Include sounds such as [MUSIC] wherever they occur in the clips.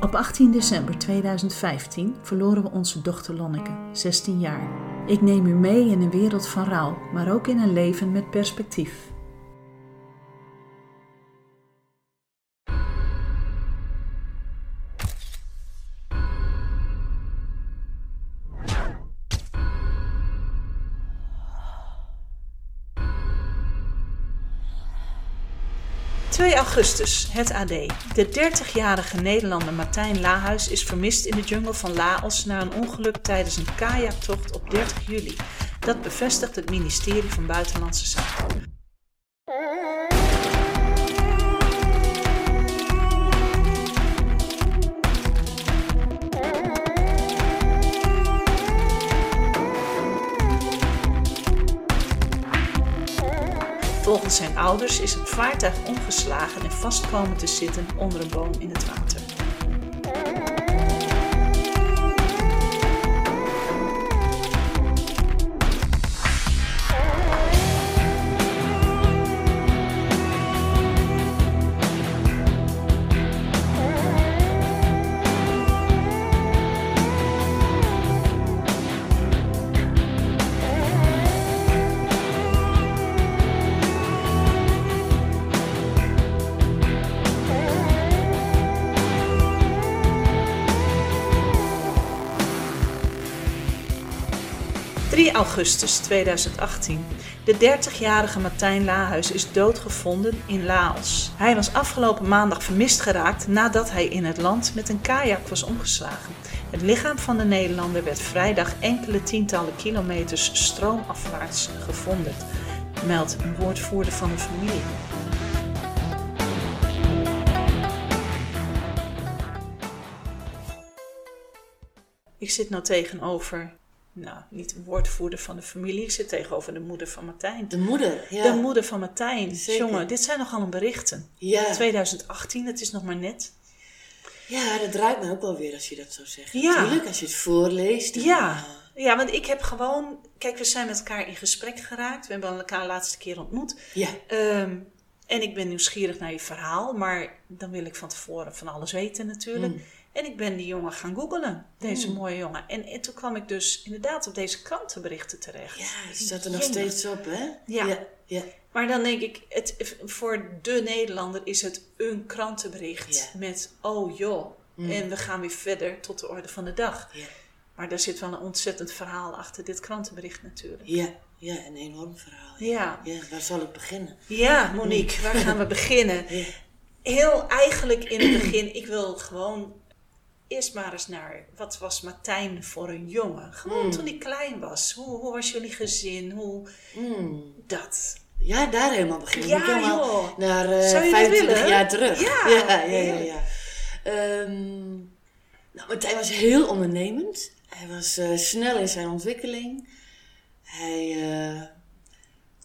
Op 18 december 2015 verloren we onze dochter Lonneke, 16 jaar. Ik neem u mee in een wereld van rouw, maar ook in een leven met perspectief. Augustus, het AD. De 30-jarige Nederlander Martijn Lahuis is vermist in de jungle van Laos... na een ongeluk tijdens een kajaktocht op 30 juli. Dat bevestigt het ministerie van Buitenlandse Zaken. Ouders is het vaartuig omgeslagen en vast komen te zitten onder een boom in het water. ...3 augustus 2018. De 30-jarige Martijn Lahuis is doodgevonden in Laos. Hij was afgelopen maandag vermist geraakt nadat hij in het land met een kajak was omgeslagen. Het lichaam van de Nederlander werd vrijdag enkele tientallen kilometers stroomafwaarts gevonden, meldt een woordvoerder van de familie. Ik zit nou tegenover, nou niet een woordvoerder van de familie, ik zit tegenover de moeder van Martijn. De moeder, ja. De moeder van Martijn. Zeker. Jongen, dit zijn nogal een berichten. Ja. 2018, het is nog maar net. Ja, dat draait me ook wel weer als je dat zo zegt. Ja. Natuurlijk, als je het voorleest. Ja. Ja, want ik heb gewoon... Kijk, we zijn met elkaar in gesprek geraakt. We hebben elkaar de laatste keer ontmoet. ja. Ehm, en ik ben nieuwsgierig naar je verhaal. Maar dan wil ik van tevoren van alles weten natuurlijk. Mm. En ik ben die jongen gaan googelen. Deze Mm. mooie jongen. En, en toen kwam ik dus inderdaad op deze krantenberichten terecht. Ja, het staat er nog Jemig. steeds op, hè? Ja. Ja, ja. Maar dan denk ik, het, voor de Nederlander is het een krantenbericht Ja. met, oh joh, Mm. en we gaan weer verder tot de orde van de dag. Ja. Maar daar zit wel een ontzettend verhaal achter dit krantenbericht natuurlijk. Ja, ja, een enorm verhaal. Ja, Ja, waar zal ik beginnen? ja Monique, waar gaan we [LAUGHS] beginnen? Heel eigenlijk in het begin, ik wil gewoon eerst maar eens naar, wat was Martijn voor een jongen? Gewoon Mm. toen hij klein was. Hoe, hoe was jullie gezin? Hoe, Mm. dat. Ja, daar helemaal beginnen. Ja, helemaal joh. Naar eh, je dat 25 willen? jaar terug. Ja, [LAUGHS] ja, ja, ja. Ehm, nou, Martijn was heel ondernemend. Hij was eh, snel in zijn ontwikkeling. Hij eh,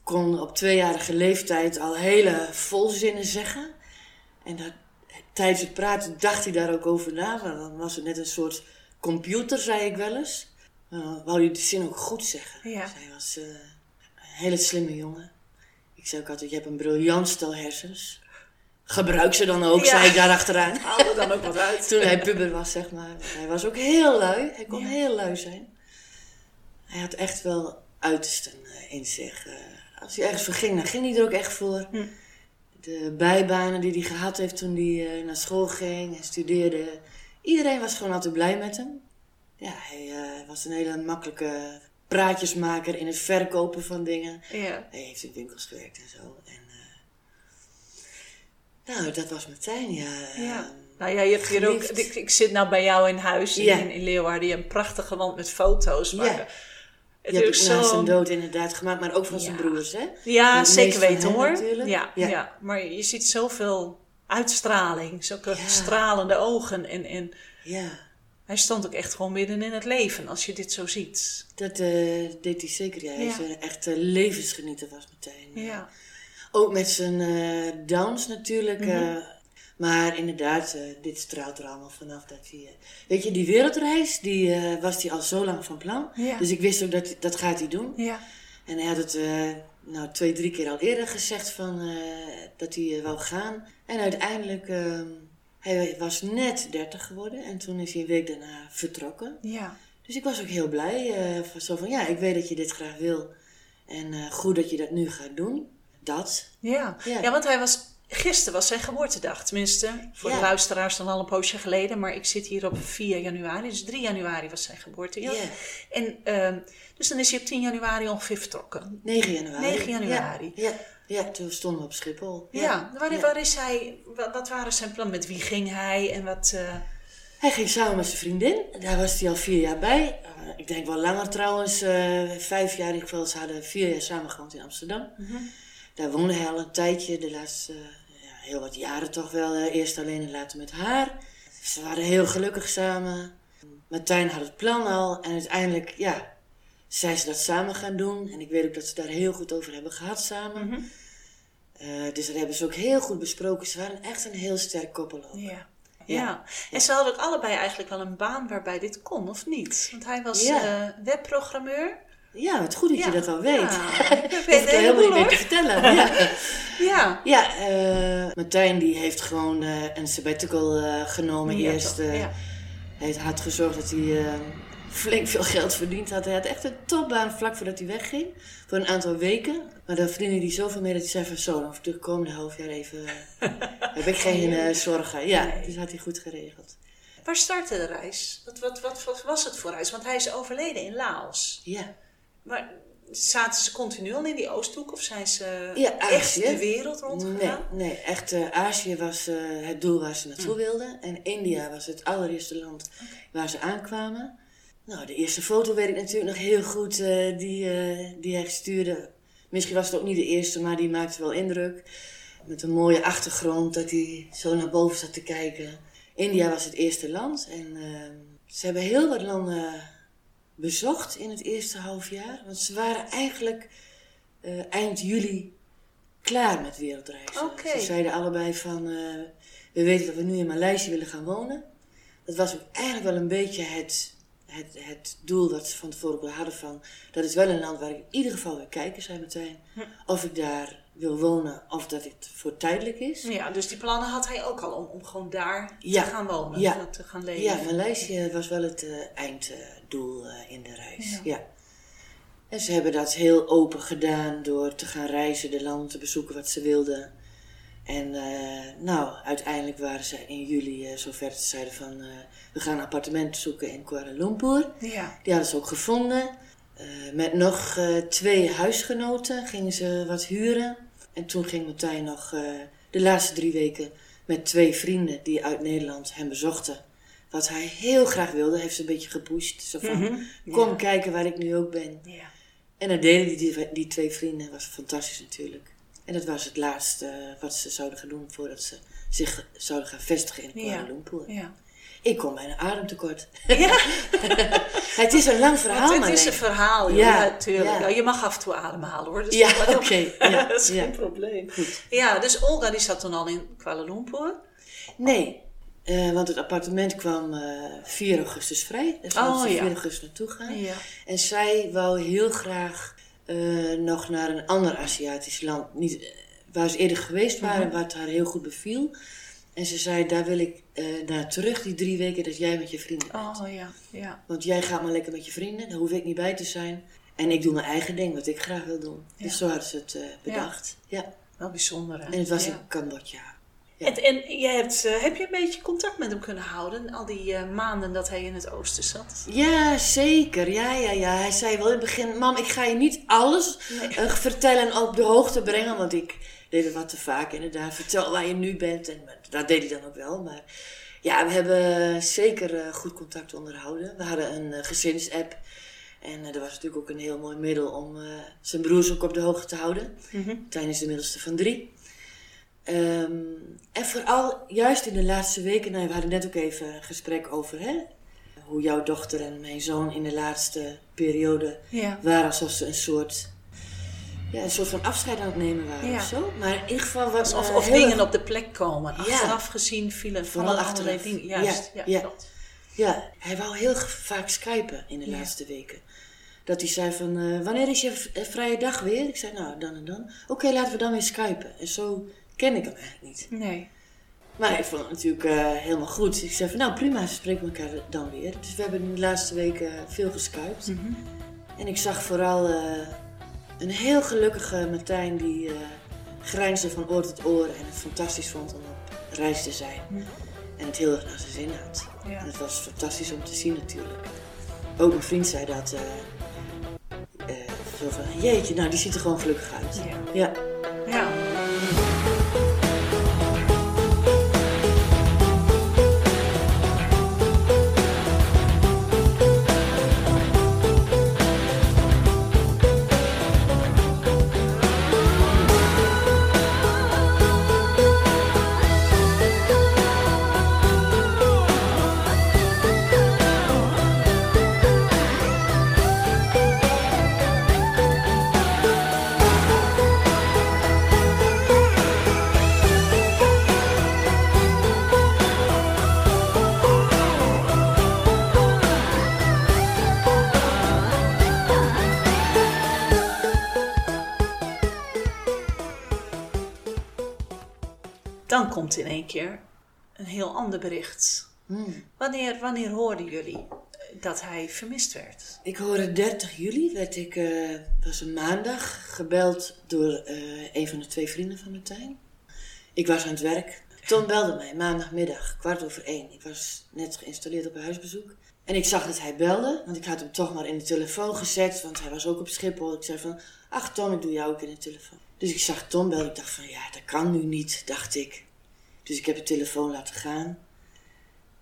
kon op tweejarige leeftijd al hele volzinnen zeggen. En dat, tijdens het praten dacht hij daar ook over na. Want dan was het net een soort computer, zei ik wel eens. Uh, wou hij de zin ook goed zeggen. Ja. Dus hij was eh, een hele slimme jongen. Ik zei ook altijd, je hebt een briljant stel hersens. Gebruik ze dan ook, Ja. zei ik daar achteraan. [LAUGHS] Haal er dan ook wat uit. Toen hij puber was, zeg maar. Hij was ook heel lui. Hij kon Ja. heel lui zijn. Hij had echt wel uitersten eh, in zich. Als hij ergens voor ging, dan ging hij er ook echt voor. Hm. De bijbanen die hij gehad heeft toen hij eh, naar school ging en studeerde. Iedereen was gewoon altijd blij met hem. Ja, hij eh, was een hele makkelijke praatjesmaker in het verkopen van dingen. Ja. Hij heeft in winkels gewerkt en zo. En, eh, nou, dat was Martijn, ja. Ja. Ehm, Nou ja, je hebt hier ook, ik, ik zit nou bij jou in huis in, Ja. in, in Leeuwarden. Je hebt een prachtige wand met foto's. Maar Ja. Het Die heb is ik ook na zo... zijn dood inderdaad gemaakt, maar ook van zijn Ja. broers, hè? Ja, zeker weten hoor. Ja, ja. Ja. maar je ziet zoveel uitstraling. Zulke Ja. stralende ogen. En, en Ja. Hij stond ook echt gewoon midden in het leven, als je dit zo ziet. Dat eh, deed hij zeker. Ja. Hij is een echte levensgenieter was meteen. Ja. Ook met zijn eh downs natuurlijk. Eh, maar inderdaad, eh, dit straalt er allemaal vanaf dat hij... weet je, die wereldreis, die eh, was hij al zo lang van plan. Ja. Dus ik wist ook dat dat gaat hij doen. Ja. En hij had het eh, nou, twee, drie keer al eerder gezegd van, dat hij wou gaan. En uiteindelijk, eh, hij was net 30 geworden en toen is hij een week daarna vertrokken. Ja. Dus ik was ook heel blij. van zo van, ja, ik weet dat je dit graag wil. En goed dat je dat nu gaat doen. Dat. Ja. Ja. ja, want hij was... Gisteren was zijn geboortedag, tenminste. Voor de luisteraars dan al een poosje geleden. Maar ik zit hier op 4 januari, dus 3 januari was zijn geboortedag. Ja. En, ehm, dus dan is hij op 10 januari ongeveer vertrokken. 9 januari. 9 januari. Ja, ja, toen stonden we op Schiphol. Ja, waar, waar is hij, wat, wat waren zijn plannen? Met wie ging hij en wat... eh, Hij ging samen met zijn vriendin. Daar was hij al vier jaar bij. Eh, ik denk wel langer trouwens. eh, vijf jaar in ieder geval. Ze hadden vier jaar samen gewoond in Amsterdam. Mhm. Daar woonde hij al een tijdje. De laatste ja, heel wat jaren toch wel. eerst alleen en later met haar. Ze waren heel gelukkig samen. Martijn had het plan al. En uiteindelijk, ja, zijn ze dat samen gaan doen. En ik weet ook dat ze daar heel goed over hebben gehad samen. Mhm. Eh, dus dat hebben ze ook heel goed besproken. Ze waren echt een heel sterk koppel ook. Ja. Ja. Ja. en ze hadden ook allebei eigenlijk wel een baan waarbij dit kon, of niet? Want hij was Ja. eh, webprogrammeur. Ja, wat goed dat je dat al weet. Ja, [LAUGHS] ik weet ik het er helemaal niet meer te vertellen. Ja, [LAUGHS] Ja. ja eh, Martijn die heeft gewoon eh, een sabbatical eh, genomen Ja, eerst. Hij had gezorgd dat hij flink veel geld verdiend had. Hij had echt een topbaan vlak voordat hij wegging. Voor een aantal weken. Maar dan verdiende hij zoveel meer dat hij zei van zo, dan de komende half jaar even... [LAUGHS] heb ik geen zorgen. Ja, Nee. dus had hij goed geregeld. Waar startte de reis? Wat, wat, wat, wat was het voor reis? Want hij is overleden in Laos. Ja. Maar zaten ze continu al in die Oosthoek? Of zijn ze Ja, echt de wereld Nee, rondgegaan? nee, echt eh, Azië was eh, het doel waar ze naartoe wilden. En India was het allereerste land waar ze aankwamen. Nou, de eerste foto weet ik natuurlijk nog heel goed eh, die, die hij stuurde. Misschien was het ook niet de eerste, maar die maakte wel indruk. Met een mooie achtergrond, dat hij zo naar boven zat te kijken. India was het eerste land en eh, ze hebben heel wat landen bezocht in het eerste half jaar. Want ze waren eigenlijk eh, eind juli klaar met wereldreizen. Ze zeiden allebei van, eh, we weten dat we nu in Maleisië willen gaan wonen. Dat was ook eigenlijk wel een beetje het, het, het doel dat ze van tevoren hadden van, dat is wel een land waar ik in ieder geval wil kijken, zei meteen. Hm. Of ik daar wil wonen of dat het voor tijdelijk is. Ja, dus die plannen had hij ook al om, om gewoon daar Ja. te gaan wonen, Ja. te gaan leven. Ja, Maleisië was wel het eh, einddoel eh, in de reis. Ja. Ja. En ze hebben dat heel open gedaan door te gaan reizen, de landen te bezoeken wat ze wilden. En eh, nou, uiteindelijk waren ze in juli zover dat ze zeiden van we gaan een appartement zoeken in Kuala Lumpur. Ja. Die hadden ze ook gevonden. Met nog twee huisgenoten gingen ze wat huren. En toen ging Martijn nog eh, de laatste drie weken met twee vrienden die uit Nederland hem bezochten. Wat hij heel graag wilde, heeft ze een beetje gepusht. Zo van, Mhm. kom Ja. kijken waar ik nu ook ben. Ja. En dat deden die, die, twee vrienden, was fantastisch natuurlijk. En dat was het laatste eh, wat ze zouden gaan doen voordat ze zich zouden gaan vestigen in Kuala. Lumpur. Ja. Ik kom bijna ademtekort. Ja. [LAUGHS] het is een lang verhaal, het maar is een verhaal, joh. Ja, ja, tuurlijk. ja. Je mag af en toe ademhalen hoor. Dus Ja, oké, ja, [LAUGHS] dat is geen probleem. Goed. Ja, dus Olga die zat toen al in Kuala Lumpur. Nee, eh, want het appartement kwam eh 4 augustus vrij. Dus we Oh, ja. 4 augustus naartoe gaan. Ja. En zij wou heel graag eh, nog naar een ander Aziatisch land. Niet, waar ze eerder geweest waren, Mhm. wat haar heel goed beviel. En ze zei, daar wil ik eh, naar terug, die drie weken dat jij met je vrienden bent. Oh ja, ja. Want jij gaat maar lekker met je vrienden, daar hoef ik niet bij te zijn. En ik doe mijn eigen ding, wat ik graag wil doen. Ja. Dus zo hadden ze het eh, bedacht. Ja. Wel bijzonder hè. En het was in Cambodja. Ja. En, en jij hebt, eh, heb je een beetje contact met hem kunnen houden? Al die eh, maanden dat hij in het oosten zat? Ja, zeker. Ja, ja, ja. Hij zei wel in het begin: Mam, ik ga je niet alles eh, vertellen en op de hoogte brengen. Want ik deed het wat te vaak inderdaad. Vertel waar je nu bent. En dat deed hij dan ook wel. Maar ja, we hebben zeker goed contact onderhouden. We hadden een gezinsapp. En dat was natuurlijk ook een heel mooi middel om zijn broers ook op de hoogte te houden. Tijn is de middelste van drie. Ehm, en vooral juist in de laatste weken, nou, we hadden net ook even een gesprek over hè, hoe jouw dochter en mijn zoon in de laatste periode Ja. waren alsof ze een soort, ja, een soort van afscheid aan het nemen waren Ja. of zo. Maar in ieder geval was Of, dingen op de plek komen. Achteraf gezien vielen allerlei achteraf. dingen. Juist, ja, Ja, ja. klopt. Ja, hij wou heel vaak skypen in de laatste weken. Dat hij zei van, eh, wanneer is je eh, vrije dag weer? Ik zei, nou, dan en dan. Oké, laten we dan weer skypen. En zo ken ik hem eigenlijk niet. Nee. Maar ik vond het natuurlijk eh, helemaal goed. Ik zei van, nou prima, ze spreken elkaar dan weer. Dus we hebben de laatste weken veel geskypt. Mhm. En ik zag vooral eh, een heel gelukkige Martijn die eh grijnsde van oor tot oor. En het fantastisch vond om op reis te zijn. En het heel erg naar zijn zin had. Ja. En het was fantastisch om te zien natuurlijk. Ook mijn vriend zei dat. zo van, jeetje, nou die ziet er gewoon gelukkig uit. Ja. Ja. Dan komt in één keer een heel ander bericht. Hmm. Wanneer, wanneer hoorden jullie eh, dat hij vermist werd? Ik hoorde 30 juli, werd ik, eh was een maandag, gebeld door eh, een van de twee vrienden van Martijn. Ik was aan het werk. Tom belde mij maandagmiddag, kwart over één. Ik was net geïnstalleerd op een huisbezoek. En ik zag dat hij belde, want ik had hem toch maar in de telefoon gezet, want hij was ook op Schiphol. Ik zei van, ach Tom, ik doe jou ook in de telefoon. Dus ik zag Tom bellen, ik dacht van, ja, dat kan nu niet, dacht ik. Dus ik heb de telefoon laten gaan.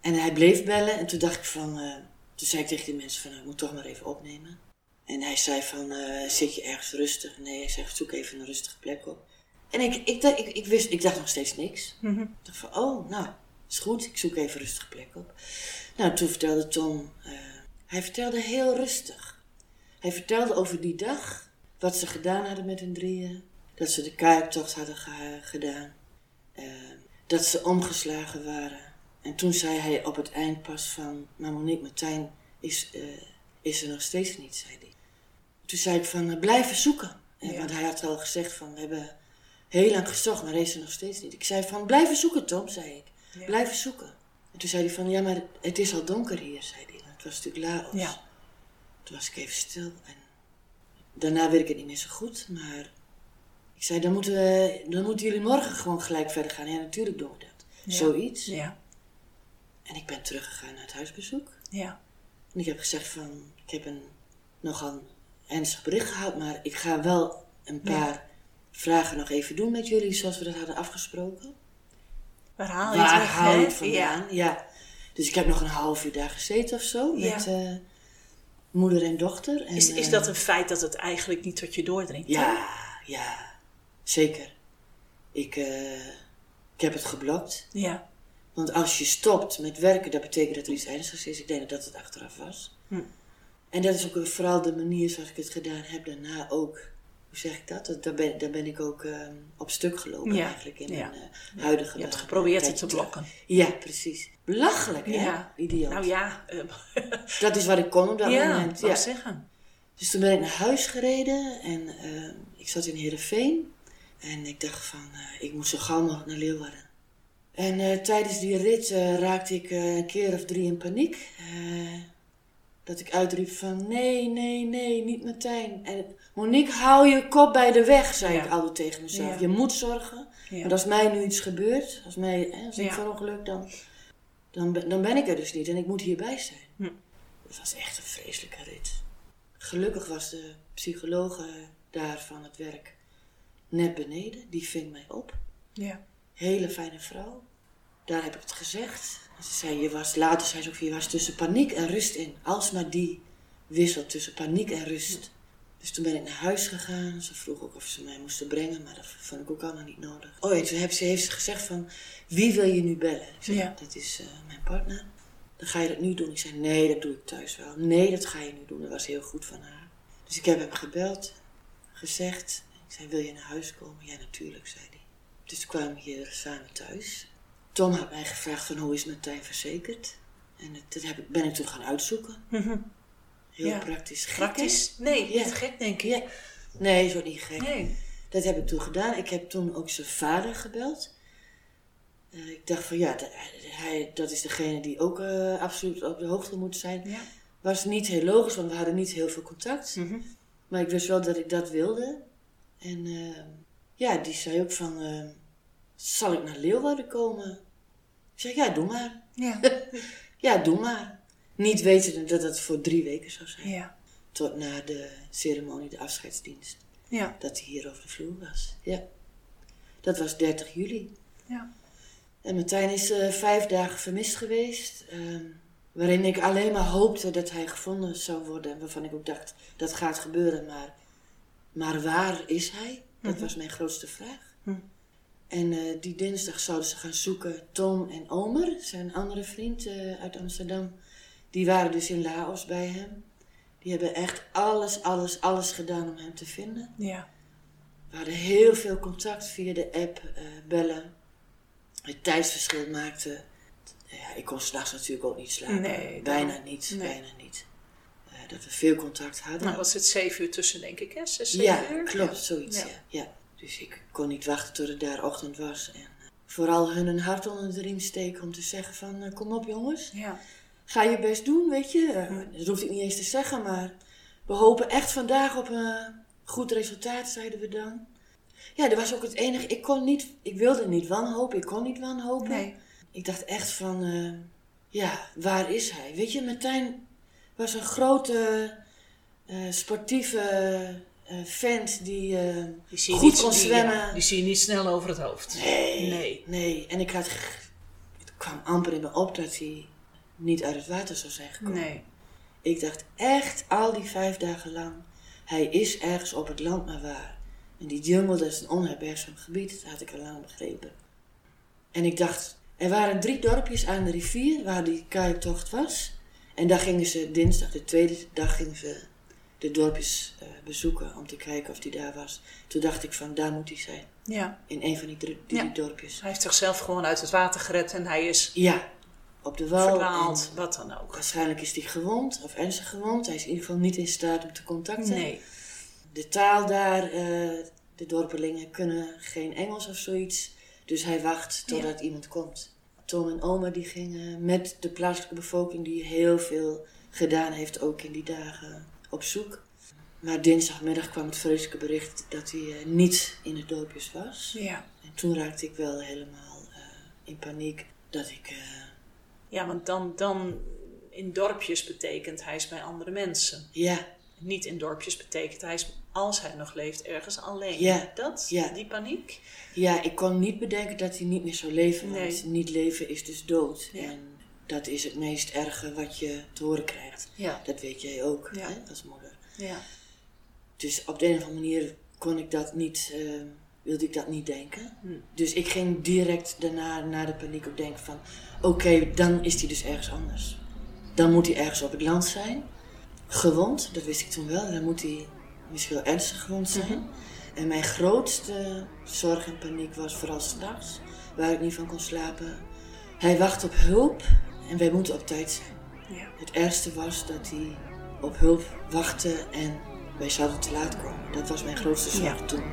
En hij bleef bellen en toen dacht ik van, eh, toen zei ik tegen die mensen van, nou, ik moet toch maar even opnemen. En hij zei van, eh, zit je ergens rustig? Nee, hij zei, zoek even een rustige plek op. En ik, ik, dacht- ik, ik, wist, ik dacht nog steeds niks. Ik dacht van, oh, nou, is goed, ik zoek even een rustige plek op. Nou, toen vertelde Tom, eh, hij vertelde heel rustig. Hij vertelde over die dag, wat ze gedaan hadden met hun drieën. Dat ze de kuiptocht hadden ge- gedaan. Dat ze omgeslagen waren. En toen zei hij op het eind pas van, maar Monique Martijn is, eh, is er nog steeds niet, zei hij. Toen zei ik van, eh, blijven zoeken. En, Ja. Want hij had al gezegd van, we hebben heel lang gezocht, maar hij is er nog steeds niet. Ik zei van, blijven zoeken Tom, zei ik. Ja. Blijven zoeken. En toen zei hij van, ja, maar het is al donker hier, zei hij. Het was natuurlijk Laos. Ja. Toen was ik even stil. En daarna weet ik het niet meer zo goed, maar ik zei, dan moeten, we, dan moeten jullie morgen gewoon gelijk verder gaan. Ja, natuurlijk doen we dat. Ja. Zoiets. Ja. En ik ben teruggegaan naar het huisbezoek. Ja. En ik heb gezegd van, ik heb een nogal ernstig bericht gehad, maar ik ga wel een paar vragen nog even doen met jullie, zoals we dat hadden afgesproken. Waar haal je het Waar je hè? het vandaan? Ja. Dus ik heb nog een half uur daar gezeten of zo, Ja. met eh, moeder en dochter. En, Is, is eh, dat een feit dat het eigenlijk niet tot je doordringt? Ja, ja, zeker. Ik, eh, ik heb het geblokt. Ja. Want als je stopt met werken, dat betekent dat er iets ernstigs is. Ik denk dat het achteraf was. Hm. En dat is ook vooral de manier zoals ik het gedaan heb daarna ook. Hoe zeg ik dat? dat daar, ben, daar ben ik ook eh, op stuk gelopen Ja, eigenlijk in ja. mijn eh, huidige Je hebt geprobeerd het te blokken. Ja, precies. Belachelijk, hè? Ja. Idioot. Nou ja, eh, [LAUGHS] Dat is wat ik kon op dat ja, moment. Ja. zeggen. Dus toen ben ik naar huis gereden en eh, ik zat in Heerenveen. En ik dacht van, eh, ik moet zo gauw mogelijk naar Leeuwarden. En eh, tijdens die rit eh, raakte ik een keer of drie in paniek. Dat ik uitriep van, nee, nee, nee, niet Martijn. En Monique, hou je kop bij de weg, zei Ja. ik altijd tegen mezelf. Ja. Je moet zorgen. Ja. Want als mij nu iets gebeurt, als, mij, hè, als ik verongeluk, dan, dan, ben- dan ben ik er dus niet. En ik moet hierbij zijn. Hm. Het was echt een vreselijke rit. Gelukkig was de psycholoog daar van het werk net beneden. Die ving mij op. Ja. Hele fijne vrouw. Daar heb ik het gezegd. Ze zei, je was, later zei ze ook, je was tussen paniek en rust in. Alsmaar die wissel tussen paniek en rust. Dus toen ben ik naar huis gegaan. Ze vroeg ook of ze mij moesten brengen, maar dat vond ik ook allemaal niet nodig. Oh, en toen heeft ze, heeft ze gezegd van, wie wil je nu bellen? Ik zei, Ja. dat is eh, mijn partner. dan ga je dat nu doen. Ik zei, nee, dat doe ik thuis wel. Nee, dat ga je nu doen. Dat was heel goed van haar. Dus ik heb hem gebeld, gezegd. Zei, wil je naar huis komen? Ja, natuurlijk, zei hij. Dus we kwamen hier samen thuis. Tom had mij gevraagd van, hoe is Martijn verzekerd? En dat heb ik, ben ik toen gaan uitzoeken. Heel Ja. praktisch. Gek, hè? Praktisch? Nee, Ja. niet gek denk ik. Ja. Nee, zo niet gek. Nee. Dat heb ik toen gedaan. Ik heb toen ook zijn vader gebeld. Eh, ik dacht van ja, dat, hij, dat is degene die ook eh, absoluut op de hoogte moet zijn. Ja. Was niet heel logisch, want we hadden niet heel veel contact. Mhm. Maar ik wist wel dat ik dat wilde. En eh, ja, die zei ook van, eh, zal ik naar Leeuwarden komen? Ik zei, ja, doe maar. Ja. [LAUGHS] Ja, doe maar. Niet wetende dat het voor drie weken zou zijn. Ja. Tot na de ceremonie, de afscheidsdienst. Ja. Dat hij hier over de vloer was. Ja. Dat was 30 juli. Ja. En Martijn is eh, vijf dagen vermist geweest. ehm, waarin ik alleen maar hoopte dat hij gevonden zou worden. En waarvan ik ook dacht, dat gaat gebeuren. Maar, maar waar is hij? Dat was mijn grootste vraag. Hm. En eh, die dinsdag zouden ze gaan zoeken. Tom en Omer, zijn andere vriend eh, uit Amsterdam. Die waren dus in Laos bij hem. Die hebben echt alles, alles, alles gedaan om hem te vinden. Ja. We hadden heel veel contact via de app, eh, bellen. Het tijdsverschil maakte. Ja, ik kon s'nachts natuurlijk ook niet slapen. Nee, bijna niet, Nee. bijna niet. Dat we veel contact hadden. Nou, was het zeven uur tussen, denk ik, hè? Zes, zeven ja, uur? klopt, zoiets. Ja. Ja. Ja. Dus ik kon niet wachten tot het daar ochtend was. En eh, vooral hun een hart onder de riem steken om te zeggen van... eh, kom op jongens, Ja. ga je best doen, weet je. Eh, Dat hoef ik niet eens te zeggen, maar we hopen echt vandaag op een goed resultaat, zeiden we dan. Ja, dat was ook het enige. Ik kon niet, ik wilde niet wanhopen, ik kon niet wanhopen. Nee. Ik dacht echt van, ja, waar is hij? Weet je, Martijn was een grote eh, sportieve eh, vent die eh, Die goed niet, kon die, zwemmen. ja, die zie je niet snel over het hoofd. Nee, Nee. nee. En ik had, het kwam amper in me op dat hij niet uit het water zou zijn gekomen. Nee. Ik dacht echt al die vijf dagen lang, hij is ergens op het land maar waar. En die jungle, dat is een onherbergzaam gebied, dat had ik al lang begrepen. En ik dacht, er waren drie dorpjes aan de rivier waar die kajaktocht was. En daar gingen ze dinsdag, de tweede dag, gingen ze de dorpjes eh, bezoeken om te kijken of die daar was. Toen dacht ik van, daar moet hij zijn. Ja. In een van die Ja. dorpjes. Hij heeft zichzelf gewoon uit het water gered en hij is Ja, op de wal. verdwaald, en wat dan ook. Waarschijnlijk is hij gewond of ernstig gewond. Hij is in ieder geval niet in staat om te contacten. Nee. De taal daar, eh, de dorpelingen kunnen geen Engels of zoiets. Dus hij wacht totdat iemand komt. Tom en oma die gingen met de plaatselijke bevolking die heel veel gedaan heeft ook in die dagen op zoek. Maar dinsdagmiddag kwam het vreselijke bericht dat hij eh, niet in het dorpjes was. Ja. En toen raakte ik wel helemaal eh, in paniek dat ik... eh, Ja, want dan, dan in dorpjes betekent hij is bij andere mensen. ja, Niet in dorpjes betekent hij is, als hij nog leeft, ergens alleen. Ja. Dat? Ja. Die paniek? Ja, ik kon niet bedenken dat hij niet meer zou leven. Want Nee. niet leven is dus dood. Ja. En dat is het meest erge wat je te horen krijgt. Ja. Dat weet jij ook hè, als moeder. Ja. Dus op de een of andere manier kon ik dat niet, eh, wilde ik dat niet denken. Hm. Dus ik ging direct daarna, na de paniek ook denken van... Oké, dan is hij dus ergens anders. Dan moet hij ergens op het land zijn. Gewond, dat wist ik toen wel. Dan moet hij misschien wel ernstig gewond zijn. En mijn grootste zorg en paniek was vooral s'nachts, waar ik niet van kon slapen. Hij wacht op hulp en wij moeten op tijd zijn. Ja. Het ergste was dat hij op hulp wachtte en wij zouden te laat komen. Dat was mijn grootste zorg Ja. toen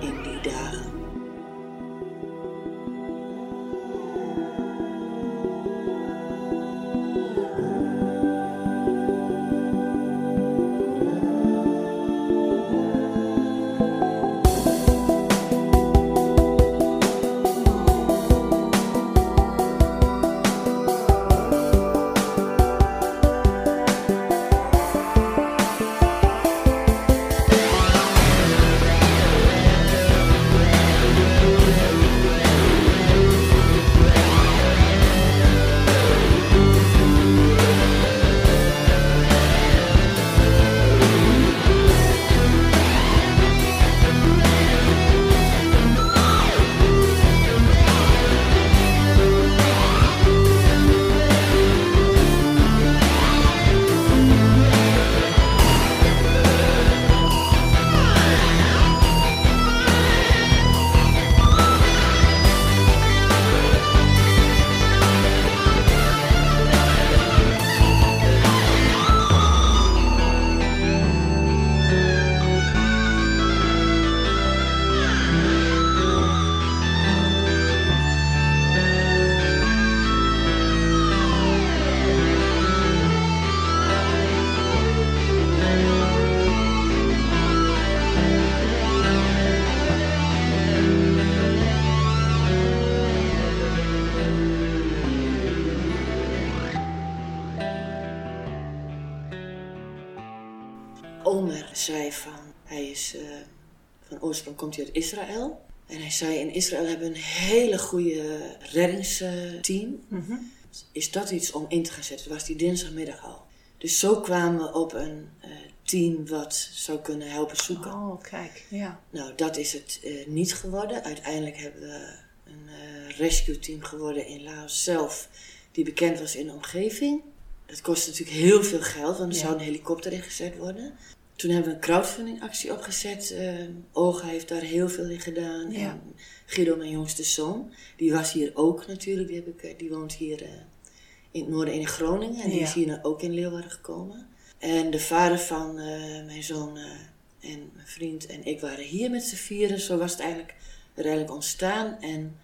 in die dagen. Hij is eh, van oorsprong komt hij uit Israël. En hij zei, in Israël hebben we een hele goede reddingsteam. Mhm. Is dat iets om in te gaan zetten? Dat was die dinsdagmiddag al. Dus zo kwamen we op een eh, team wat zou kunnen helpen zoeken. Oh, kijk. Ja. Nou, dat is het eh, niet geworden. Uiteindelijk hebben we een rescue team geworden in Laos zelf, die bekend was in de omgeving. Dat kostte natuurlijk heel veel geld, want er Ja. zou een helikopter ingezet worden. Toen hebben we een crowdfunding actie opgezet. Eh Olga heeft daar heel veel in gedaan. Ja. En Guido, mijn jongste zoon, die was hier ook natuurlijk. Die, heb ik, eh, die woont hier eh, in het noorden in Groningen. En die Ja. is hier nou ook in Leeuwarden gekomen. En de vader van mijn zoon en mijn vriend en ik waren hier met z'n vieren. Zo was het eigenlijk uiteindelijk ontstaan. En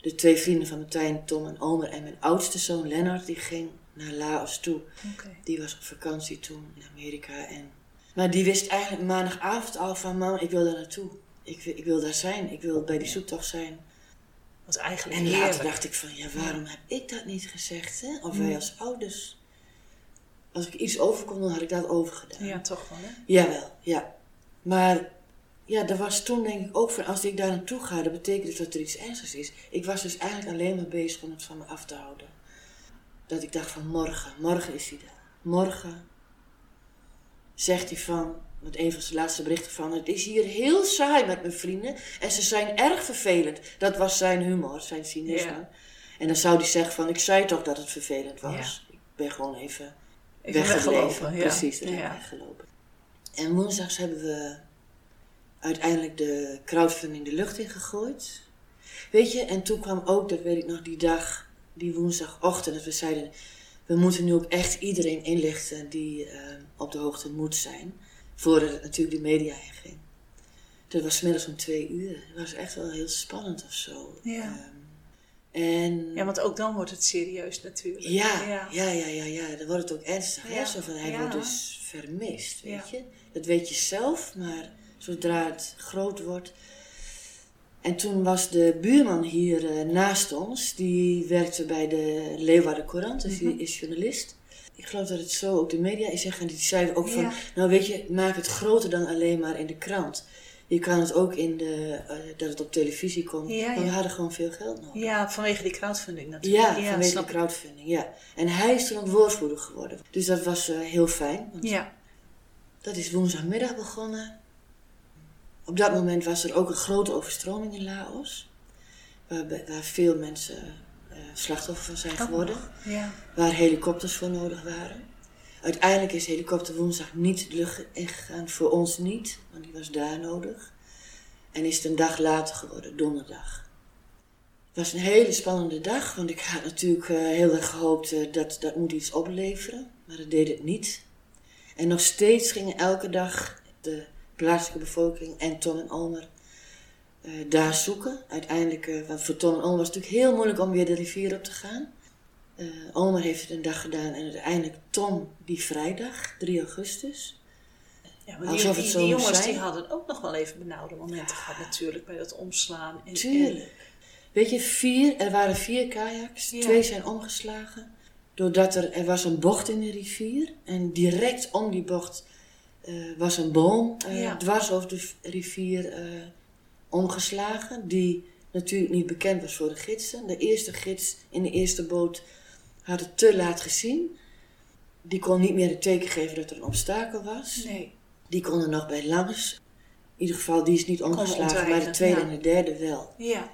de twee vrienden van Martijn, Tom en Omer en mijn oudste zoon Lennart, die ging naar Laos toe. Die was op vakantie toen in Amerika. En... Maar die wist eigenlijk maandagavond al van, mam, ik wil daar naartoe. Ik, wil- ik wil daar zijn. Ik wil bij die zoektocht zijn. Wat eigenlijk En heerlijk. later dacht ik van, ja, waarom heb ik dat niet gezegd? Hè? Of wij als ouders. Als ik iets over kon doen, had ik dat overgedaan. Ja, toch wel, hè? Jawel, ja. Maar ja, er was toen denk ik ook van, als ik daar naartoe ga, dat betekent dus dat er iets ernstigs is. Ik was dus eigenlijk alleen maar bezig om het van me af te houden. Dat ik dacht van morgen, morgen is hij daar. Morgen zegt hij van, met een van zijn laatste berichten van, het is hier heel saai met mijn vrienden en ze zijn erg vervelend. Dat was zijn humor, zijn cynisme. Ja. En dan zou hij zeggen van, ik zei toch dat het vervelend was. Ik ben gewoon even Even weggelopen. Ja. Precies, ja. weggelopen. En woensdags hebben we uiteindelijk de crowdfunding de lucht in gegooid. Weet je, en toen kwam ook, dat weet ik nog, die dag, die woensdagochtend, dat we zeiden, we moeten nu ook echt iedereen inlichten die eh, op de hoogte moet zijn. Voordat het natuurlijk de media inging. Dat was 's middags om twee uur. Dat was echt wel heel spannend of zo. Ja. Ehm, en ja, want ook dan wordt het serieus natuurlijk. ja, ja. ja, ja, ja, ja. Dan wordt het ook ernstig. Hè? Ja. Zo van, hij Ja. wordt dus vermist, weet Ja. je. Dat weet je zelf, maar zodra het groot wordt... En toen was de buurman hier eh, naast ons, die werkte bij de Leeuwarden Courant, dus Mhm. die is journalist. Ik geloof dat het zo ook de media is zeggen. En die zei ook van, Ja. nou weet je, maak het groter dan alleen maar in de krant. Je kan het ook in de, eh, dat het op televisie komt. Ja, Maar we hadden gewoon veel geld nodig. Ja, vanwege die crowdfunding natuurlijk. Ja, vanwege de crowdfunding, ja. En hij is toen ook woordvoerder geworden. Dus dat was eh, heel fijn. Want Ja, Dat is woensdagmiddag begonnen. Op dat moment was er ook een grote overstroming in Laos. Waar, waar veel mensen eh, slachtoffer van zijn geworden. ja. Waar helikopters voor nodig waren. Uiteindelijk is helikopter woensdag niet de lucht ingegaan. Voor ons niet, want die was daar nodig. En is het een dag later geworden, donderdag. Het was een hele spannende dag, want ik had natuurlijk eh, heel erg gehoopt eh, dat dat moet iets opleveren. Maar dat deed het niet. En nog steeds gingen elke dag de plaatselijke bevolking en Tom en Omer eh, daar zoeken. Uiteindelijk, eh, want voor Tom en Omer was het natuurlijk heel moeilijk om weer de rivier op te gaan. Eh Omer heeft het een dag gedaan en uiteindelijk Tom die vrijdag, 3 augustus. ja maar die, Alsof het die, die moest jongens zijn. die hadden ook nog wel even benauwde momenten gehad natuurlijk bij dat omslaan. En, Tuurlijk. Weet je, vier, er waren vier kajaks, Ja. twee zijn omgeslagen. Doordat er, er was een bocht in de rivier en direct om die bocht eh, was een boom eh, Ja. dwars over de rivier eh, omgeslagen. Die natuurlijk niet bekend was voor de gidsen. De eerste gids in de eerste boot had het te laat gezien. Die kon niet meer het teken geven dat er een obstakel was. nee. Die kon er nog bij langs. In ieder geval, die is niet omgeslagen, maar de tweede ja. en de derde wel. Ja,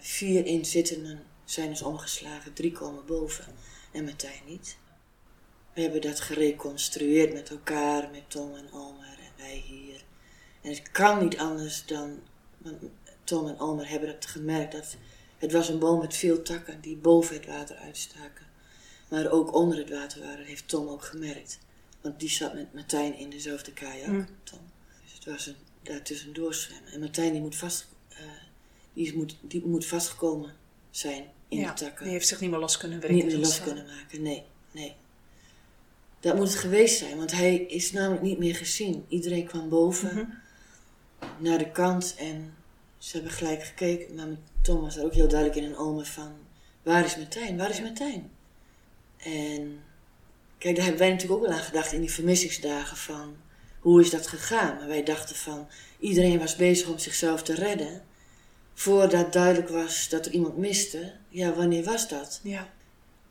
vier inzittenden zijn dus omgeslagen, drie komen boven en Martijn niet. We hebben dat gereconstrueerd met elkaar, met Tom en Omer en wij hier. En het kan niet anders dan, want Tom en Omer hebben dat gemerkt, dat het was een boom met veel takken die boven het water uitstaken. Maar ook onder het water waren, heeft Tom ook gemerkt. Want die zat met Martijn in dezelfde kajak, Mm. Tom. Dus het was een, daar tussendoor zwemmen. En Martijn die moet, vast, eh, die moet, die moet vastgekomen zijn in ja. de takken die heeft zich niet meer los kunnen werken. niet meer los kunnen maken. Nee, nee. Dat moet het geweest zijn, want hij is namelijk niet meer gezien. Iedereen kwam boven Mhm. naar de kant en ze hebben gelijk gekeken. Maar Tom was er ook heel duidelijk in een omen van... Waar is Martijn? Waar is. Martijn? En kijk, daar hebben wij natuurlijk ook wel aan gedacht in die vermissingsdagen van... hoe is dat gegaan? Maar wij dachten van, iedereen was bezig om zichzelf te redden. Voordat duidelijk was dat er iemand miste, ja, wanneer was dat? Ja.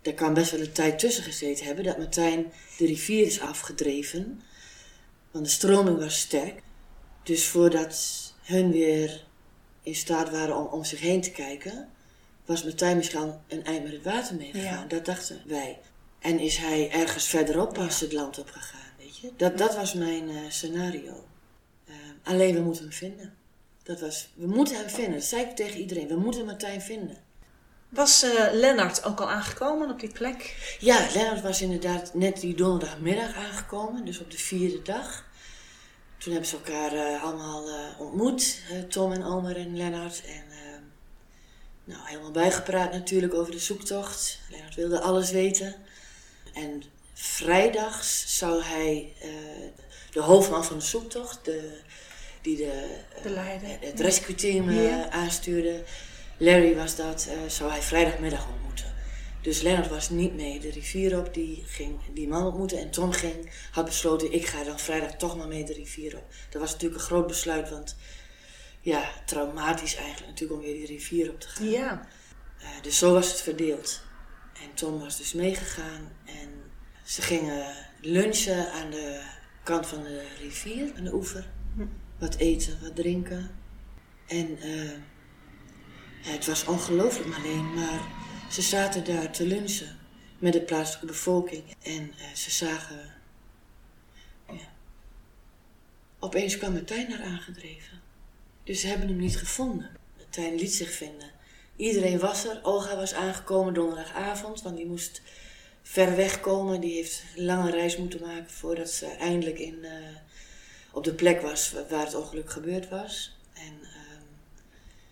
Er kan best wel een tijd tussen gezeten hebben dat Martijn de rivier is afgedreven. Want de stroming was sterk. Dus voordat hun weer in staat waren om om zich heen te kijken, was Martijn misschien een eind met het water meegegaan. Ja. Dat dachten wij. En is hij ergens verderop pas het land op gegaan, weet je? Dat, dat was mijn eh, scenario. Eh, alleen we moeten hem vinden. Dat was, we moeten hem vinden. Dat zei ik tegen iedereen. We moeten Martijn vinden. Was eh Lennart ook al aangekomen op die plek? Ja, Lennart was inderdaad net die donderdagmiddag aangekomen, dus op de vierde dag. Toen hebben ze elkaar eh, allemaal eh, ontmoet, Tom en Omer en Lennart. En eh, nou, helemaal bijgepraat natuurlijk over de zoektocht. Lennart wilde alles weten. En vrijdags zou hij de hoofdman van de zoektocht, de, die de, De leider. het rescue team Ja. aanstuurde, Larry was dat, eh, zou hij vrijdagmiddag ontmoeten. Dus Lennart was niet mee de rivier op, die ging die man ontmoeten. En Tom ging, had besloten, ik ga dan vrijdag toch maar mee de rivier op. Dat was natuurlijk een groot besluit, want ja, traumatisch eigenlijk natuurlijk om weer die rivier op te gaan. Ja. Eh, dus zo was het verdeeld. En Tom was dus meegegaan en ze gingen lunchen aan de kant van de rivier, aan de oever. Wat eten, wat drinken. En eh, het was ongelooflijk alleen, maar ze zaten daar te lunchen met de plaatselijke bevolking. En eh, ze zagen, ja, opeens kwam Martijn daar aangedreven. Dus ze hebben hem niet gevonden. Martijn liet zich vinden. Iedereen was er. Olga was aangekomen donderdagavond, want die moest ver weg komen. Die heeft een lange reis moeten maken voordat ze eindelijk in, eh, op de plek was wa- waar het ongeluk gebeurd was. En, ehm,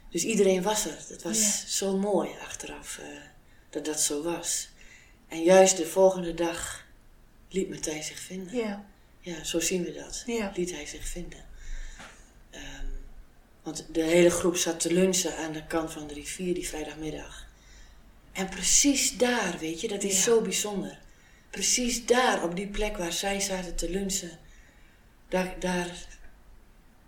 dus iedereen was er. Het was Ja. zo mooi achteraf eh, dat dat zo was. En juist de volgende dag liet Martijn zich vinden. Ja. Ja, zo zien we dat. Ja. Liet hij zich vinden. Ehm, want de hele groep zat te lunchen aan de kant van de rivier die vrijdagmiddag. En precies daar, weet je, dat is Ja. zo bijzonder. Precies daar, op die plek waar zij zaten te lunchen, daar, daar,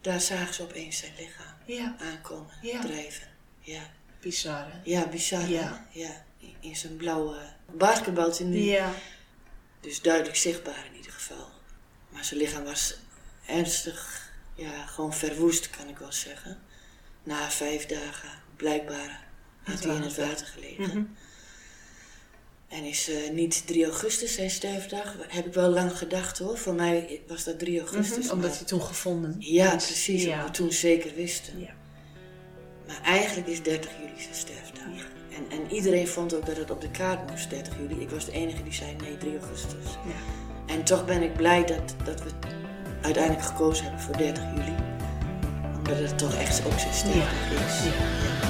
daar zagen ze opeens zijn lichaam Ja. aankomen, Ja. drijven. Ja, Bizar, hè? ja bizar. Ja. ja. In, zijn blauwe basketbaltenu. Ja. Dus duidelijk zichtbaar in ieder geval. Maar zijn lichaam was ernstig, ja, gewoon verwoest kan ik wel zeggen. Na vijf dagen, blijkbaar, had hij in het water gelegen. Mhm. En is eh, niet 3 augustus zijn sterfdag, heb ik wel lang gedacht hoor. Voor mij was dat 3 augustus. Mhm, Omdat hij toen gevonden Ja, precies, Ja. omdat we toen zeker wisten. Ja. Maar eigenlijk is 30 juli zijn sterfdag. En, en iedereen vond ook dat het op de kaart moest, 30 juli. Ik was de enige die zei nee, 3 augustus. Ja. En toch ben ik blij dat, dat we uiteindelijk gekozen hebben voor 30 juli. Omdat het toch echt ook zijn sterfdag is.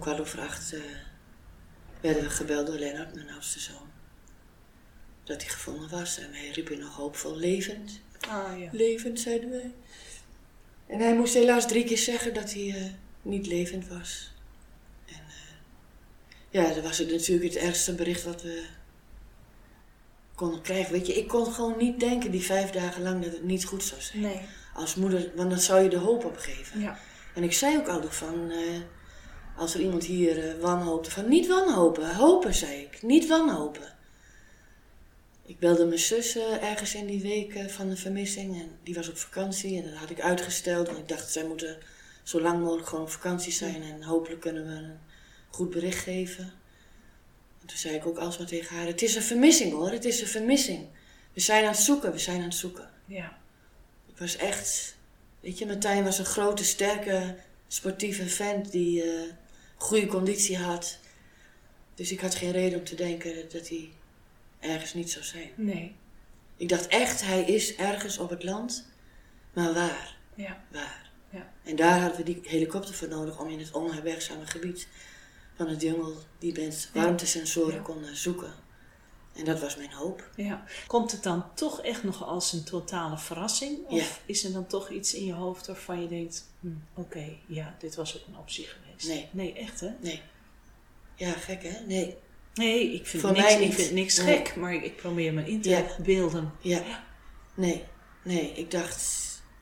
Om kwart over acht eh, werden we gebeld door Lennart, mijn oudste zoon. Dat hij gevonden was en wij riepen nog hoopvol levend. Ah, ja. Levend, zeiden wij. En hij moest helaas drie keer zeggen dat hij eh, niet levend was. En eh, ja, dat was het natuurlijk het ergste bericht wat we konden krijgen. Weet je, ik kon gewoon niet denken die vijf dagen lang dat het niet goed zou zijn. Nee. Als moeder, want dan zou je de hoop opgeven. Ja. En ik zei ook altijd van, eh, als er iemand hier eh, wanhoopte, van niet wanhopen, hopen, zei ik. Niet wanhopen. Ik belde mijn zus eh, ergens in die week eh, van de vermissing en die was op vakantie en dat had ik uitgesteld. Want ik dacht, zij moeten zo lang mogelijk gewoon op vakantie zijn en hopelijk kunnen we een goed bericht geven. En toen zei ik ook alsmaar tegen haar, het is een vermissing hoor, het is een vermissing. We zijn aan het zoeken, we zijn aan het zoeken. Ja. Ik was echt, weet je, Martijn was een grote, sterke, sportieve vent die goede conditie had. Dus ik had geen reden om te denken dat hij ergens niet zou zijn. Nee. Ik dacht echt, hij is ergens op het land, maar waar? Ja. Waar? Ja. En daar hadden we die helikopter voor nodig om in het onherbergzame gebied van het jungle die met warmtesensoren Ja. konden zoeken. En dat was mijn hoop. Ja. Komt het dan toch echt nog als een totale verrassing? Of Ja. is er dan toch iets in je hoofd waarvan je denkt: hm, oké, ja, dit was ook een optie geweest? Nee. Nee, echt hè? Nee. Ja, gek hè? Nee. Nee, ik vind, Voor niks, mij ik vind niks Nee. gek, maar ik, ik probeer me in te Ja. beelden. Ja. Nee, nee. Ik dacht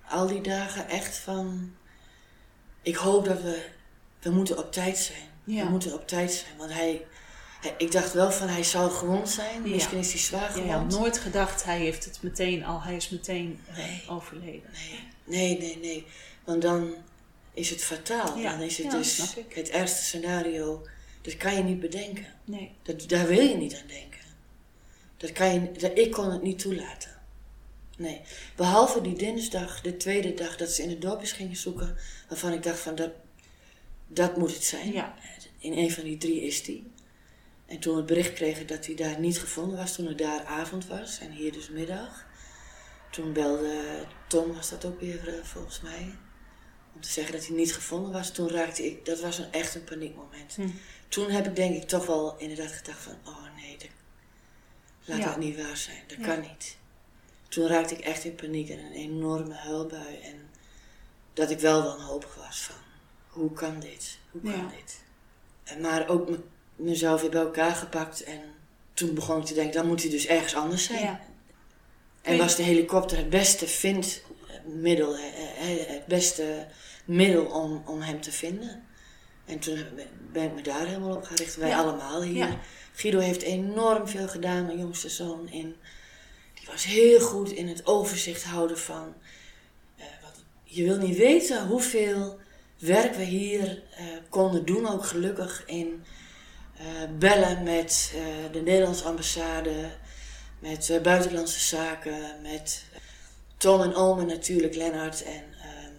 al die dagen echt van... Ik hoop dat we... We moeten op tijd zijn. Ja. We moeten op tijd zijn. Want hij... Ik dacht wel van hij zou gewond zijn. Ja. Misschien is hij zwaar gewond. had nooit gedacht, hij heeft het meteen al, hij is meteen Nee. overleden. Nee, nee, nee, nee. Want dan is het fataal. Ja. Dan is het Ja, dus het ergste scenario. Dat kan je niet bedenken. Nee. Dat, daar wil je niet aan denken. Dat kan je, dat, ik kon het niet toelaten. Nee. Behalve die dinsdag, de tweede dag, dat ze in de dorpjes gingen zoeken. Waarvan ik dacht van, dat, dat moet het zijn. Ja. In een van die drie is die. En toen we het bericht kregen dat hij daar niet gevonden was, toen het daar avond was en hier dus middag. Toen belde Tom, was dat ook weer eh, volgens mij, om te zeggen dat hij niet gevonden was. Toen raakte ik, dat was een, echt een paniekmoment. Hm. Toen heb ik denk ik toch wel inderdaad gedacht van, oh nee, dat, laat Ja. dat niet waar zijn. Dat Ja. kan niet. Toen raakte ik echt in paniek en een enorme huilbui. En dat ik wel wanhopig was van, hoe kan dit? Hoe kan Ja. dit? En Maar ook mezelf weer bij elkaar gepakt en toen begon ik te denken, dan moet hij dus ergens anders zijn. Ja. En was de helikopter het beste vindmiddel, eh, eh, het beste middel om, om hem te vinden. En toen ben ik me daar helemaal op gericht. Wij Ja. allemaal hier. Ja. Guido heeft enorm veel gedaan, mijn jongste zoon. In, die was heel goed in het overzicht houden van... eh, wat, je wil niet weten hoeveel werk we hier eh, konden doen. Ook gelukkig in eh, bellen met eh, de Nederlandse ambassade... Met eh, buitenlandse zaken, met eh, Tom en Omen natuurlijk, Lennart. En ehm,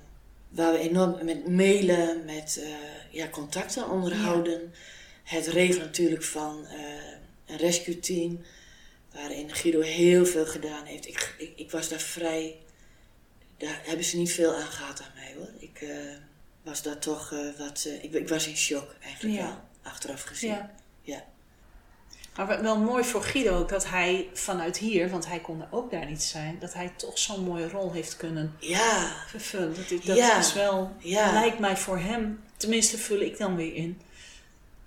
waar we enorm met mailen, met eh, ja, contacten onderhouden. Het regelen natuurlijk van eh, een rescue team, waarin Guido heel veel gedaan heeft. Ik, ik, ik was daar vrij, daar hebben ze niet veel aan gehad aan mij hoor. Ik eh, was daar toch eh, wat, eh, ik, ik was in shock eigenlijk Ja. wel, achteraf gezien. Ja. Ja. Maar wel- mooi voor Guido ook dat hij vanuit hier, want hij kon er ook daar niet zijn, dat hij toch zo'n mooie rol heeft kunnen ja. vervullen. Dat, is- dat Ja. is wel, Ja. lijkt mij voor hem, tenminste vul ik dan weer in,